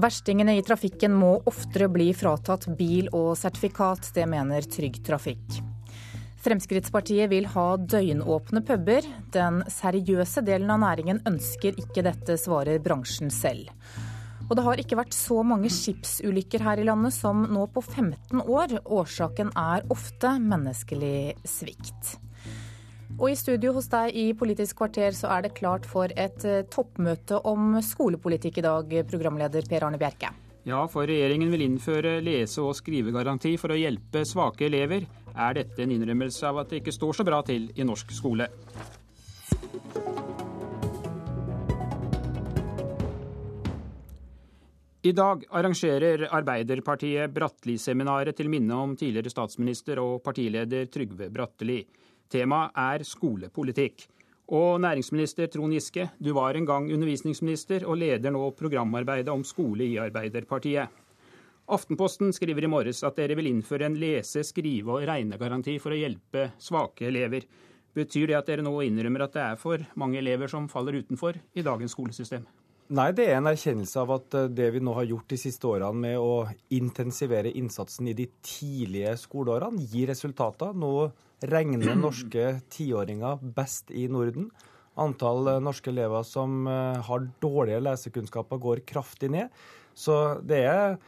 Verstingene i trafikken må oftere bli fratatt bil og sertifikat, det mener Trygg Trafikk. Fremskrittspartiet vil ha døgnåpne puber. Den seriøse delen av næringen ønsker ikke dette, svarer bransjen selv. Og det har ikke vært så mange skipsulykker her i landet som nå på 15 år. Årsaken er ofte menneskelig svikt. Og i studio hos deg i Politisk kvarter så er det klart for et eh, toppmøte om skolepolitikk i dag, programleder Per Arne Bjerke. Ja, for regjeringen vil innføre lese- og skrivegaranti for å hjelpe svake elever. Er dette en innrømmelse av at det ikke står så bra til i norsk skole? I dag arrangerer Arbeiderpartiet Bratteli-seminaret til minne om tidligere statsminister og partileder Trygve Bratteli. Temaet er skolepolitikk. Og næringsminister Trond Giske, du var en gang undervisningsminister og leder nå programarbeidet om skole i Arbeiderpartiet. Aftenposten skriver i morges at dere vil innføre en lese-, skrive- og regnegaranti for å hjelpe svake elever. Betyr det at dere nå innrømmer at det er for mange elever som faller utenfor i dagens skolesystem? Nei, det er en erkjennelse av at eh, det vi nå har gjort de siste årene med å intensivere innsatsen i de tidlige skoleårene, gir resultater. Nå regner norske tiåringer best i Norden. Antall eh, norske elever som eh, har dårlige lesekunnskaper, går kraftig ned. Så det er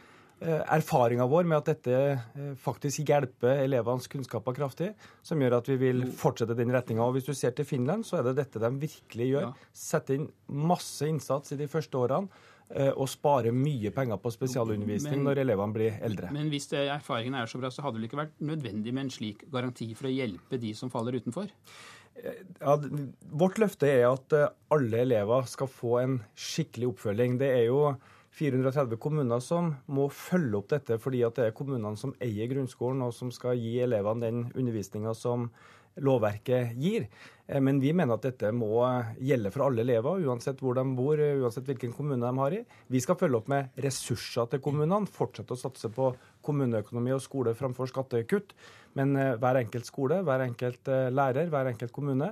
erfaringa vår med at dette faktisk hjelper elevenes kunnskaper kraftig, som gjør at vi vil fortsette den retninga. Hvis du ser til Finland, så er det dette de virkelig gjør. Sette inn masse innsats i de første årene og spare mye penger på spesialundervisning men, når elevene blir eldre. Men hvis erfaringen er så bra, så hadde det ikke vært nødvendig med en slik garanti for å hjelpe de som faller utenfor? Ja, vårt løfte er at alle elever skal få en skikkelig oppfølging. Det er jo 430 kommuner som må følge opp dette, fordi det er kommunene som eier grunnskolen, og som skal gi elevene den undervisninga som lovverket gir. Men vi mener at dette må gjelde for alle elever, uansett hvor de bor, uansett hvilken kommune de har i. Vi skal følge opp med ressurser til kommunene, fortsette å satse på kommuneøkonomi og skole framfor skattekutt. Men hver enkelt skole, hver enkelt lærer, hver enkelt kommune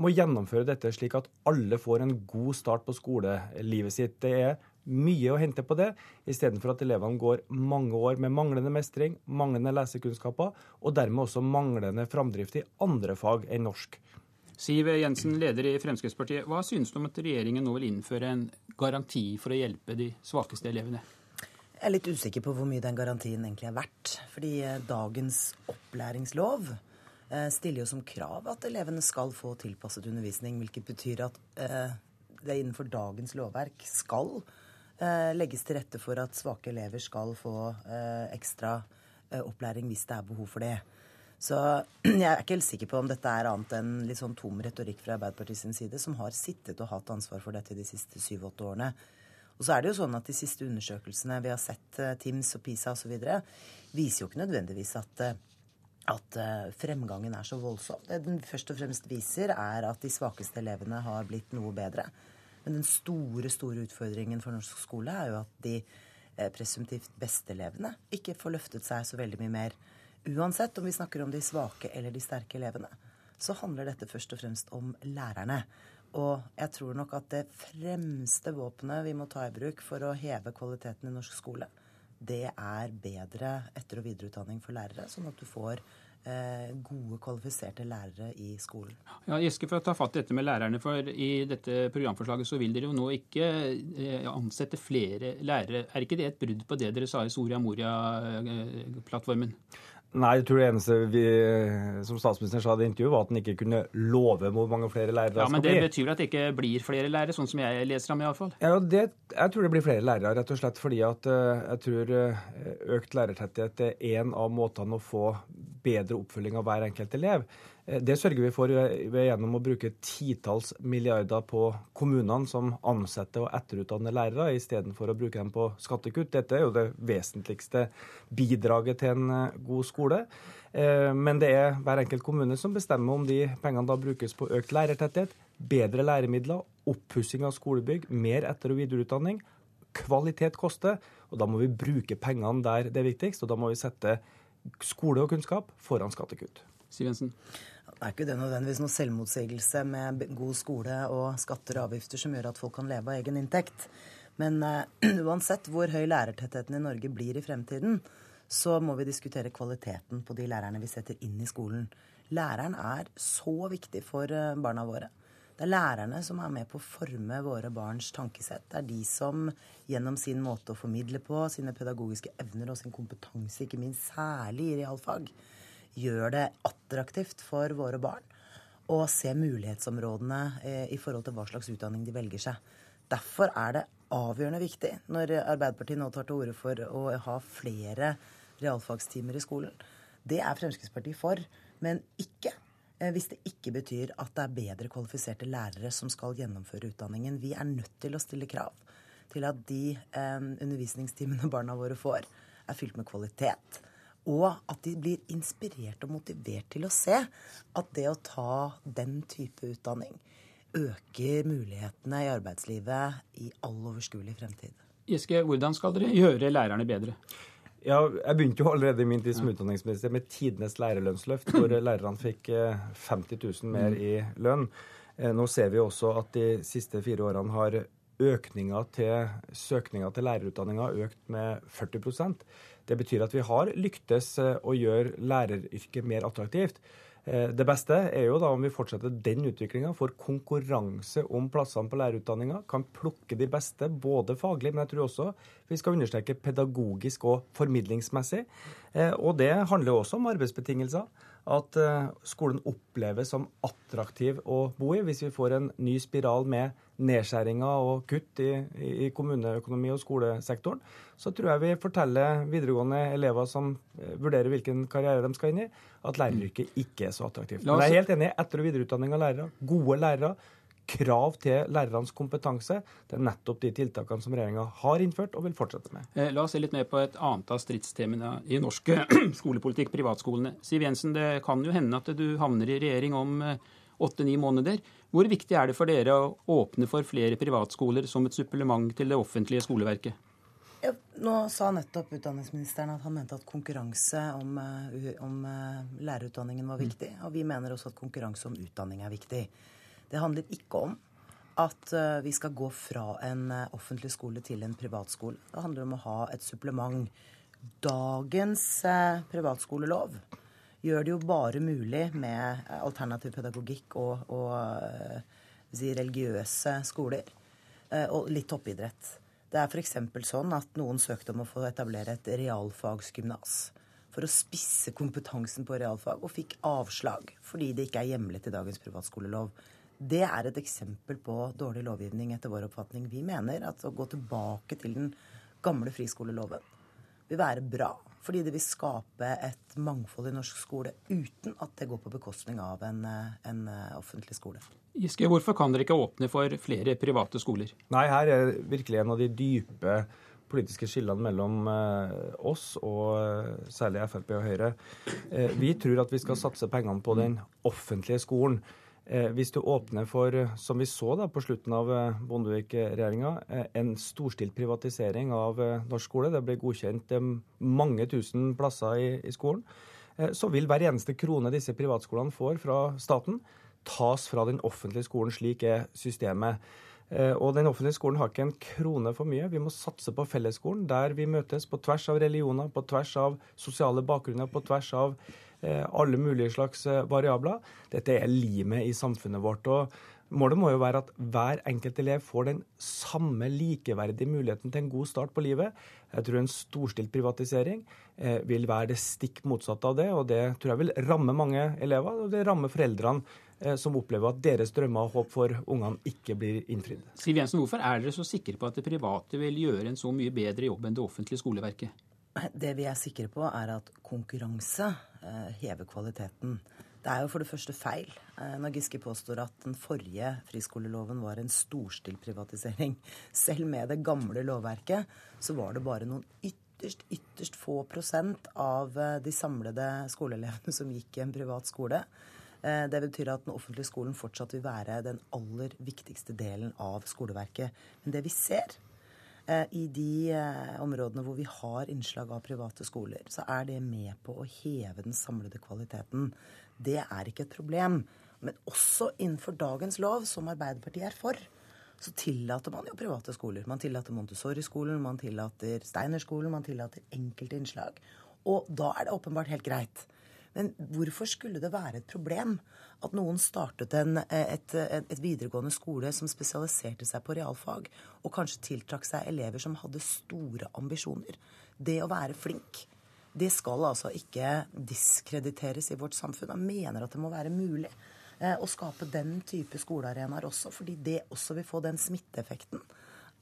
må gjennomføre dette slik at alle får en god start på skolelivet sitt. Det er mye å hente på det, istedenfor at elevene går mange år med manglende mestring, manglende lesekunnskaper, og dermed også manglende framdrift i andre fag enn norsk. Siv Jensen, leder i Fremskrittspartiet. Hva synes du om at regjeringen nå vil innføre en garanti for å hjelpe de svakeste elevene? Jeg er litt usikker på hvor mye den garantien egentlig er verdt. Fordi dagens opplæringslov stiller jo som krav at elevene skal få tilpasset undervisning, hvilket betyr at det innenfor dagens lovverk skal Eh, legges til rette for at svake elever skal få eh, ekstra eh, opplæring hvis det er behov for det. Så jeg er ikke helt sikker på om dette er annet enn litt sånn tom retorikk fra Arbeiderpartiet sin side, som har sittet og hatt ansvar for dette de siste syv-åtte årene. Og så er det jo sånn at De siste undersøkelsene vi har sett, TIMS og PISA osv., viser jo ikke nødvendigvis at, at fremgangen er så voldsom. Det den først og fremst viser, er at de svakeste elevene har blitt noe bedre. Men den store, store utfordringen for norsk skole er jo at de eh, presumptivt beste elevene ikke får løftet seg så veldig mye mer. Uansett om vi snakker om de svake eller de sterke elevene, så handler dette først og fremst om lærerne. Og jeg tror nok at det fremste våpenet vi må ta i bruk for å heve kvaliteten i norsk skole, det er bedre etter- og videreutdanning for lærere, sånn at du får gode, kvalifiserte lærere i skolen. Ja, Giske, for å ta fatt i dette med lærerne, for I dette programforslaget så vil dere jo nå ikke eh, ansette flere lærere. Er ikke det et brudd på det dere sa i Soria Moria-plattformen? Nei, jeg tror det eneste vi, som statsministeren sa i intervjuet, var at han ikke kunne love hvor mange flere lærere ja, skal bli. Men det betyr at det ikke blir flere lærere, sånn som jeg leser ham iallfall? Ja, det, jeg tror det blir flere lærere, rett og slett fordi at eh, jeg tror økt lærertetthet er en av måtene å få bedre oppfølging av hver enkelt elev. Eh, det sørger vi for gjennom å bruke titalls milliarder på kommunene som ansetter og etterutdanner lærere, istedenfor å bruke dem på skattekutt. Dette er jo det vesentligste bidraget til en eh, god skole. Eh, men det er hver enkelt kommune som bestemmer om de pengene da brukes på økt lærertetthet, bedre læremidler, oppussing av skolebygg, mer etter- og videreutdanning. Kvalitet koster, og da må vi bruke pengene der det er viktigst. Og da må vi sette skole og kunnskap foran skattekutt. Siv Jensen. Det er ikke det nødvendigvis noe selvmotsigelse med god skole og skatter og avgifter som gjør at folk kan leve av egen inntekt. Men uh, uansett hvor høy lærertettheten i Norge blir i fremtiden, så må vi diskutere kvaliteten på de lærerne vi setter inn i skolen. Læreren er så viktig for uh, barna våre. Det er lærerne som er med på å forme våre barns tankesett. Det er de som gjennom sin måte å formidle på, sine pedagogiske evner og sin kompetanse, ikke minst særlig i realfag, gjør det attraktivt for våre barn å se mulighetsområdene eh, i forhold til hva slags utdanning de velger seg. Derfor er det avgjørende viktig når Arbeiderpartiet nå tar til orde for å ha flere realfagstimer i skolen. Det er Fremskrittspartiet for, men ikke hvis det ikke betyr at det er bedre kvalifiserte lærere som skal gjennomføre utdanningen. Vi er nødt til å stille krav til at de eh, undervisningstimene barna våre får, er fylt med kvalitet. Og at de blir inspirert og motivert til å se at det å ta den type utdanning øker mulighetene i arbeidslivet i all overskuelig fremtid. Giske, hvordan skal dere gjøre lærerne bedre? Ja, jeg begynte jo allerede i min tid som utdanningsminister med tidenes lærerlønnsløft, hvor lærerne fikk 50 eh, 000 mer i lønn. Eh, nå ser vi også at de siste fire årene har økninga til søkninga til lærerutdanninga økt med 40% Det betyr at vi har lyktes eh, å gjøre læreryrket mer attraktivt. Eh, det beste er jo da om vi fortsetter den utviklinga, får konkurranse om plassene på lærerutdanninga, kan plukke de beste, både faglig, men jeg tror også vi skal understreke pedagogisk og formidlingsmessig. Eh, og det handler jo også om arbeidsbetingelser at eh, skolen oppleves som attraktiv å bo i. Hvis vi får en ny spiral med nedskjæringer og kutt i, i kommuneøkonomi og skolesektoren, så tror jeg vi forteller videregående elever som eh, vurderer hvilken karriere de skal inn i, at læreryrket ikke er så attraktivt. Men jeg er helt enig. i Etter- og videreutdanning av lærere, gode lærere, krav til lærernes kompetanse. Det er nettopp de tiltakene som regjeringa har innført og vil fortsette med. Eh, la oss se litt mer på et annet av stridstemaene i norsk skolepolitikk, privatskolene. Siv Jensen, det kan jo hende at du havner i regjering om eh, åtte-ni måneder. Hvor viktig er det for dere å åpne for flere privatskoler som et supplement til det offentlige skoleverket? Ja, nå sa nettopp utdanningsministeren at han mente at konkurranse om, eh, om lærerutdanningen var viktig. Og vi mener også at konkurranse om utdanning er viktig. Det handler ikke om at eh, vi skal gå fra en eh, offentlig skole til en privatskole. Det handler om å ha et supplement. Dagens eh, privatskolelov gjør det jo bare mulig med alternativ pedagogikk og, og si, religiøse skoler. Og litt toppidrett. Det er f.eks. sånn at noen søkte om å få etablere et realfagsgymnas for å spisse kompetansen på realfag, og fikk avslag fordi det ikke er hjemlet i dagens privatskolelov. Det er et eksempel på dårlig lovgivning etter vår oppfatning. Vi mener at å gå tilbake til den gamle friskoleloven vil være bra. Fordi det vil skape et mangfold i norsk skole uten at det går på bekostning av en, en offentlig skole. Giske, hvorfor kan dere ikke åpne for flere private skoler? Nei, her er virkelig en av de dype politiske skillene mellom eh, oss og eh, særlig Frp og Høyre. Eh, vi tror at vi skal satse pengene på den offentlige skolen. Eh, hvis du åpner for, eh, som vi så da på slutten av eh, Bondevik-regjeringa, en storstilt privatisering av norsk skole, det ble godkjent mange tusen plasser i, i skolen, så vil hver eneste krone disse privatskolene får fra staten, tas fra den offentlige skolen. Slik er systemet. Og den offentlige skolen har ikke en krone for mye. Vi må satse på fellesskolen, der vi møtes på tvers av religioner, på tvers av sosiale bakgrunner, på tvers av alle mulige slags eh, variabler. Dette er limet i samfunnet vårt. og Målet må jo være at hver enkelt elev får den samme likeverdige muligheten til en god start på livet. Jeg tror en storstilt privatisering eh, vil være det stikk motsatte av det. Og det tror jeg vil ramme mange elever, og det rammer foreldrene eh, som opplever at deres drømmer og håp for ungene ikke blir innfridd. Siv Jensen, hvorfor er dere så sikre på at det private vil gjøre en så mye bedre jobb enn det offentlige skoleverket? Det vi er sikre på, er at konkurranse eh, hever kvaliteten. Det er jo for det første feil eh, når Giske påstår at den forrige friskoleloven var en storstilt privatisering. Selv med det gamle lovverket så var det bare noen ytterst, ytterst få prosent av eh, de samlede skoleelevene som gikk i en privat skole. Det betyr at den offentlige skolen fortsatt vil være den aller viktigste delen av skoleverket. Men det vi ser, I de eh, områdene hvor vi har innslag av private skoler, så er det med på å heve den samlede kvaliteten. Det er ikke et problem. Men også innenfor dagens lov, som Arbeiderpartiet er for, så tillater man jo private skoler. Man tillater Montessori-skolen, man tillater Steiner-skolen, man tillater enkelte innslag. Og da er det åpenbart helt greit. Men hvorfor skulle det være et problem at noen startet en, et, et, et, videregående skole som spesialiserte seg på realfag, og kanskje tiltrakk seg elever som hadde store ambisjoner? Det å være flink, det skal altså ikke diskrediteres i vårt samfunn. Jeg mener at det må være mulig eh, å skape den type skolearenaer også, fordi det også vil få den smitteeffekten.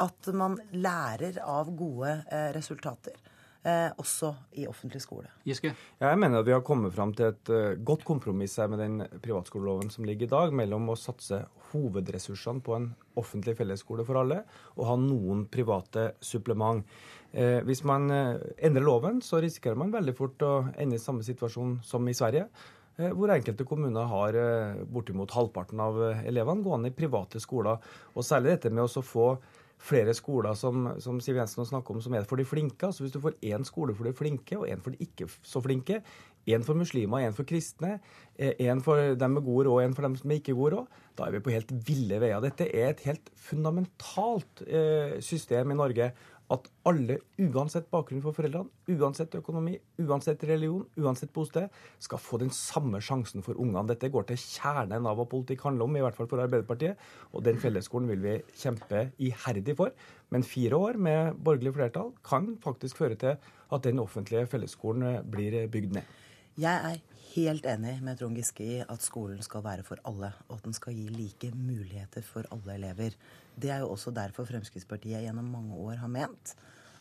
At man lærer av gode eh, resultater eh, også i offentlig skole. Giske? Jeg mener at vi har kommet fram til et uh, godt kompromiss her med den privatskoleloven som ligger i dag, mellom å satse hovedressursene på en offentlig fellesskole for alle og ha noen private supplement. Eh, hvis man eh, endrer loven, så risikerer man veldig fort å ende i samme situasjon som i Sverige eh, hvor enkelte kommuner har eh, bortimot halvparten av elevene gående i private skoler. Og særlig dette med å få flere skoler som, som Siv Jensen snakker om, som er for de flinke. Altså Hvis du får én skole for de flinke og én for de ikke så flinke, én for muslimer, én for kristne, én eh, for dem med god råd én for dem med ikke god råd, da er vi på helt ville veier. Dette er et helt fundamentalt eh, system i Norge at alle, uansett bakgrunn for foreldrene, uansett økonomi, uansett religion, uansett bosted, skal få den samme sjansen for ungene. Dette går til kjernen av hva politikk handler om, i hvert fall for Arbeiderpartiet. Og den fellesskolen vil vi kjempe iherdig for. Men fire år med borgerlig flertall kan faktisk føre til at den offentlige fellesskolen blir bygd ned. Jeg er helt enig med Trond Giske i at skolen skal være for alle, og at den skal gi like muligheter for alle elever. Det er jo også derfor Fremskrittspartiet gjennom mange år har ment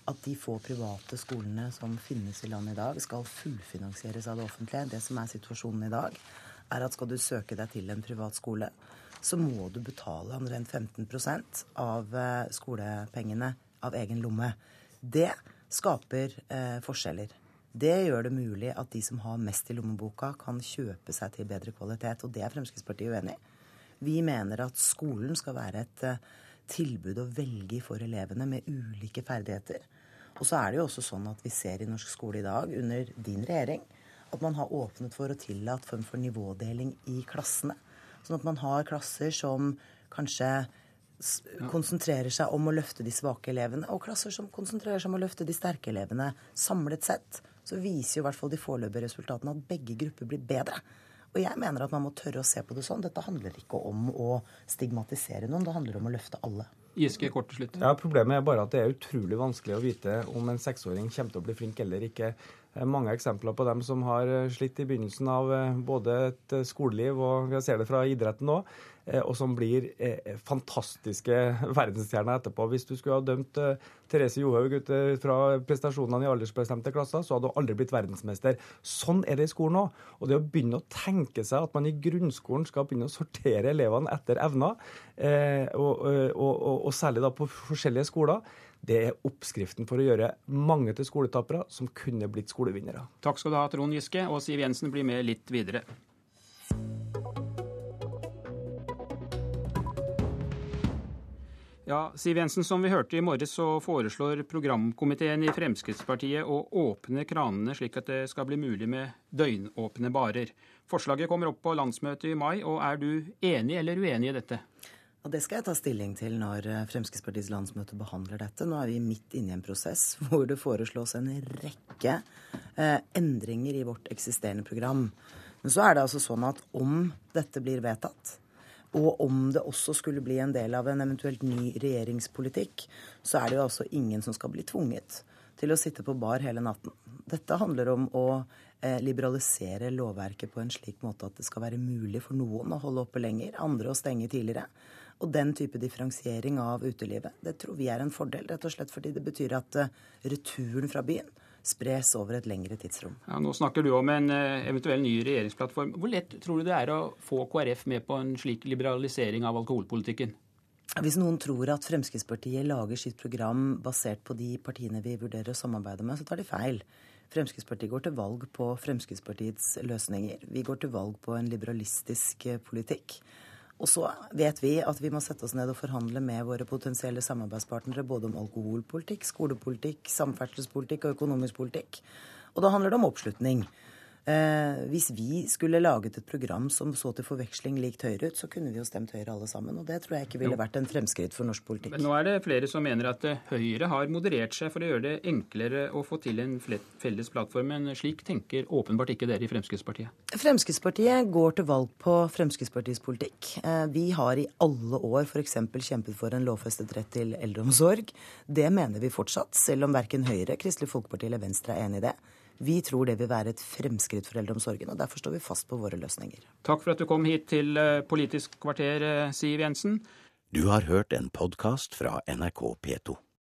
at de få private skolene som finnes i landet i dag, skal fullfinansieres av det offentlige. Det som er situasjonen i dag, er at skal du søke deg til en privat skole, så må du betale omtrent 15 av eh, skolepengene av egen lomme. Det skaper eh, forskjeller. Det gjør det mulig at de som har mest i lommeboka, kan kjøpe seg til bedre kvalitet. Og det er Fremskrittspartiet uenig i. Vi mener at skolen skal være et uh, tilbud å velge for elevene med ulike ferdigheter. Og så er det jo også sånn at vi ser i norsk skole i dag, under din regjering, at man har åpnet for å tillate form for nivådeling i klassene. Sånn at man har klasser som kanskje konsentrerer seg om å løfte de svake elevene, og klasser som konsentrerer seg om å løfte de sterke elevene. Samlet sett så viser jo i hvert fall de foreløpige resultatene at begge grupper blir bedre. Og jeg mener at man må tørre å se på det sånn. Dette handler ikke om å stigmatisere noen, det handler om å løfte alle. Giske, kort til slutt. Ja, Problemet er bare at det er utrolig vanskelig å vite om en seksåring kommer til å bli flink eller ikke. Mange eksempler på dem som har slitt i begynnelsen av eh, både et skoleliv og vi ser det fra idretten Eh, og som blir eh, fantastiske verdensstjerner etterpå. Hvis du skulle ha dømt eh, Therese Johaug ut fra prestasjonene i aldersbestemte klasser, så hadde hun aldri blitt verdensmester. Sånn er det i skolen òg. Og det å begynne å tenke seg at man i grunnskolen skal begynne å sortere elevene etter evner, og, og, og, og særlig da på forskjellige skoler, det er oppskriften for å gjøre mange til skoletapere som kunne blitt skolevinnere. Takk skal du ha, Trond Giske. Og Siv Jensen blir med litt videre. Ja, Siv Jensen, som vi hørte i morges, så foreslår programkomiteen i Fremskrittspartiet å åpne kranene slik at det skal bli mulig med døgnåpne barer. Forslaget kommer opp på landsmøtet i mai, og er du enig eller uenig i dette? Og Det skal jeg ta stilling til når eh, Fremskrittspartiets landsmøte behandler dette. Nå er vi midt inne i en prosess hvor det foreslås en rekke eh, endringer i vårt eksisterende program. Men så er det altså sånn at om dette blir vedtatt, og om det også skulle bli en del av en eventuelt ny regjeringspolitikk, så er det jo altså ingen som skal bli tvunget til å sitte på bar hele natten. Dette handler om å eh, liberalisere lovverket på en slik måte at det skal være mulig for noen å holde oppe lenger, andre å stenge tidligere. Og den type differensiering av utelivet, det tror vi er en fordel, rett og slett fordi det betyr at eh, returen fra byen spres over et lengre tidsrom. Ja, nå snakker du om en eh, eventuell ny regjeringsplattform. Hvor lett tror du det er å få KrF med på en slik liberalisering av alkoholpolitikken? Hvis noen tror at Fremskrittspartiet lager sitt program basert på de partiene vi vurderer å samarbeide med, så tar de feil. Fremskrittspartiet går til valg på Fremskrittspartiets løsninger. Vi går til valg på en liberalistisk eh, politikk. Og så vet vi at vi må sette oss ned og forhandle med våre potensielle samarbeidspartnere både om alkoholpolitikk, skolepolitikk, samferdselspolitikk og økonomisk politikk. Og da handler det om oppslutning. Eh, hvis vi skulle laget et program som så til forveksling likt Høyre ut, så kunne vi jo stemt Høyre alle sammen. Og det tror jeg ikke ville vært en fremskritt for norsk politikk. Men nå er det flere som mener at eh, Høyre har moderert seg for å gjøre det enklere å få til en felles plattform. Men slik tenker åpenbart ikke dere i Fremskrittspartiet? Fremskrittspartiet går til valg på Fremskrittspartiets politikk. Eh, vi har i alle år f.eks. kjempet for en lovfestet rett til eldreomsorg. Det mener vi fortsatt, selv om verken Høyre, Kristelig Folkeparti eller Venstre er enig i det. Vi tror det vil være et fremskritt for eldreomsorgen, og derfor står vi fast på våre løsninger. Takk for at du kom hit til eh, Politisk kvarter, eh, Siv Jensen. Du har hørt en podkast fra NRK P2.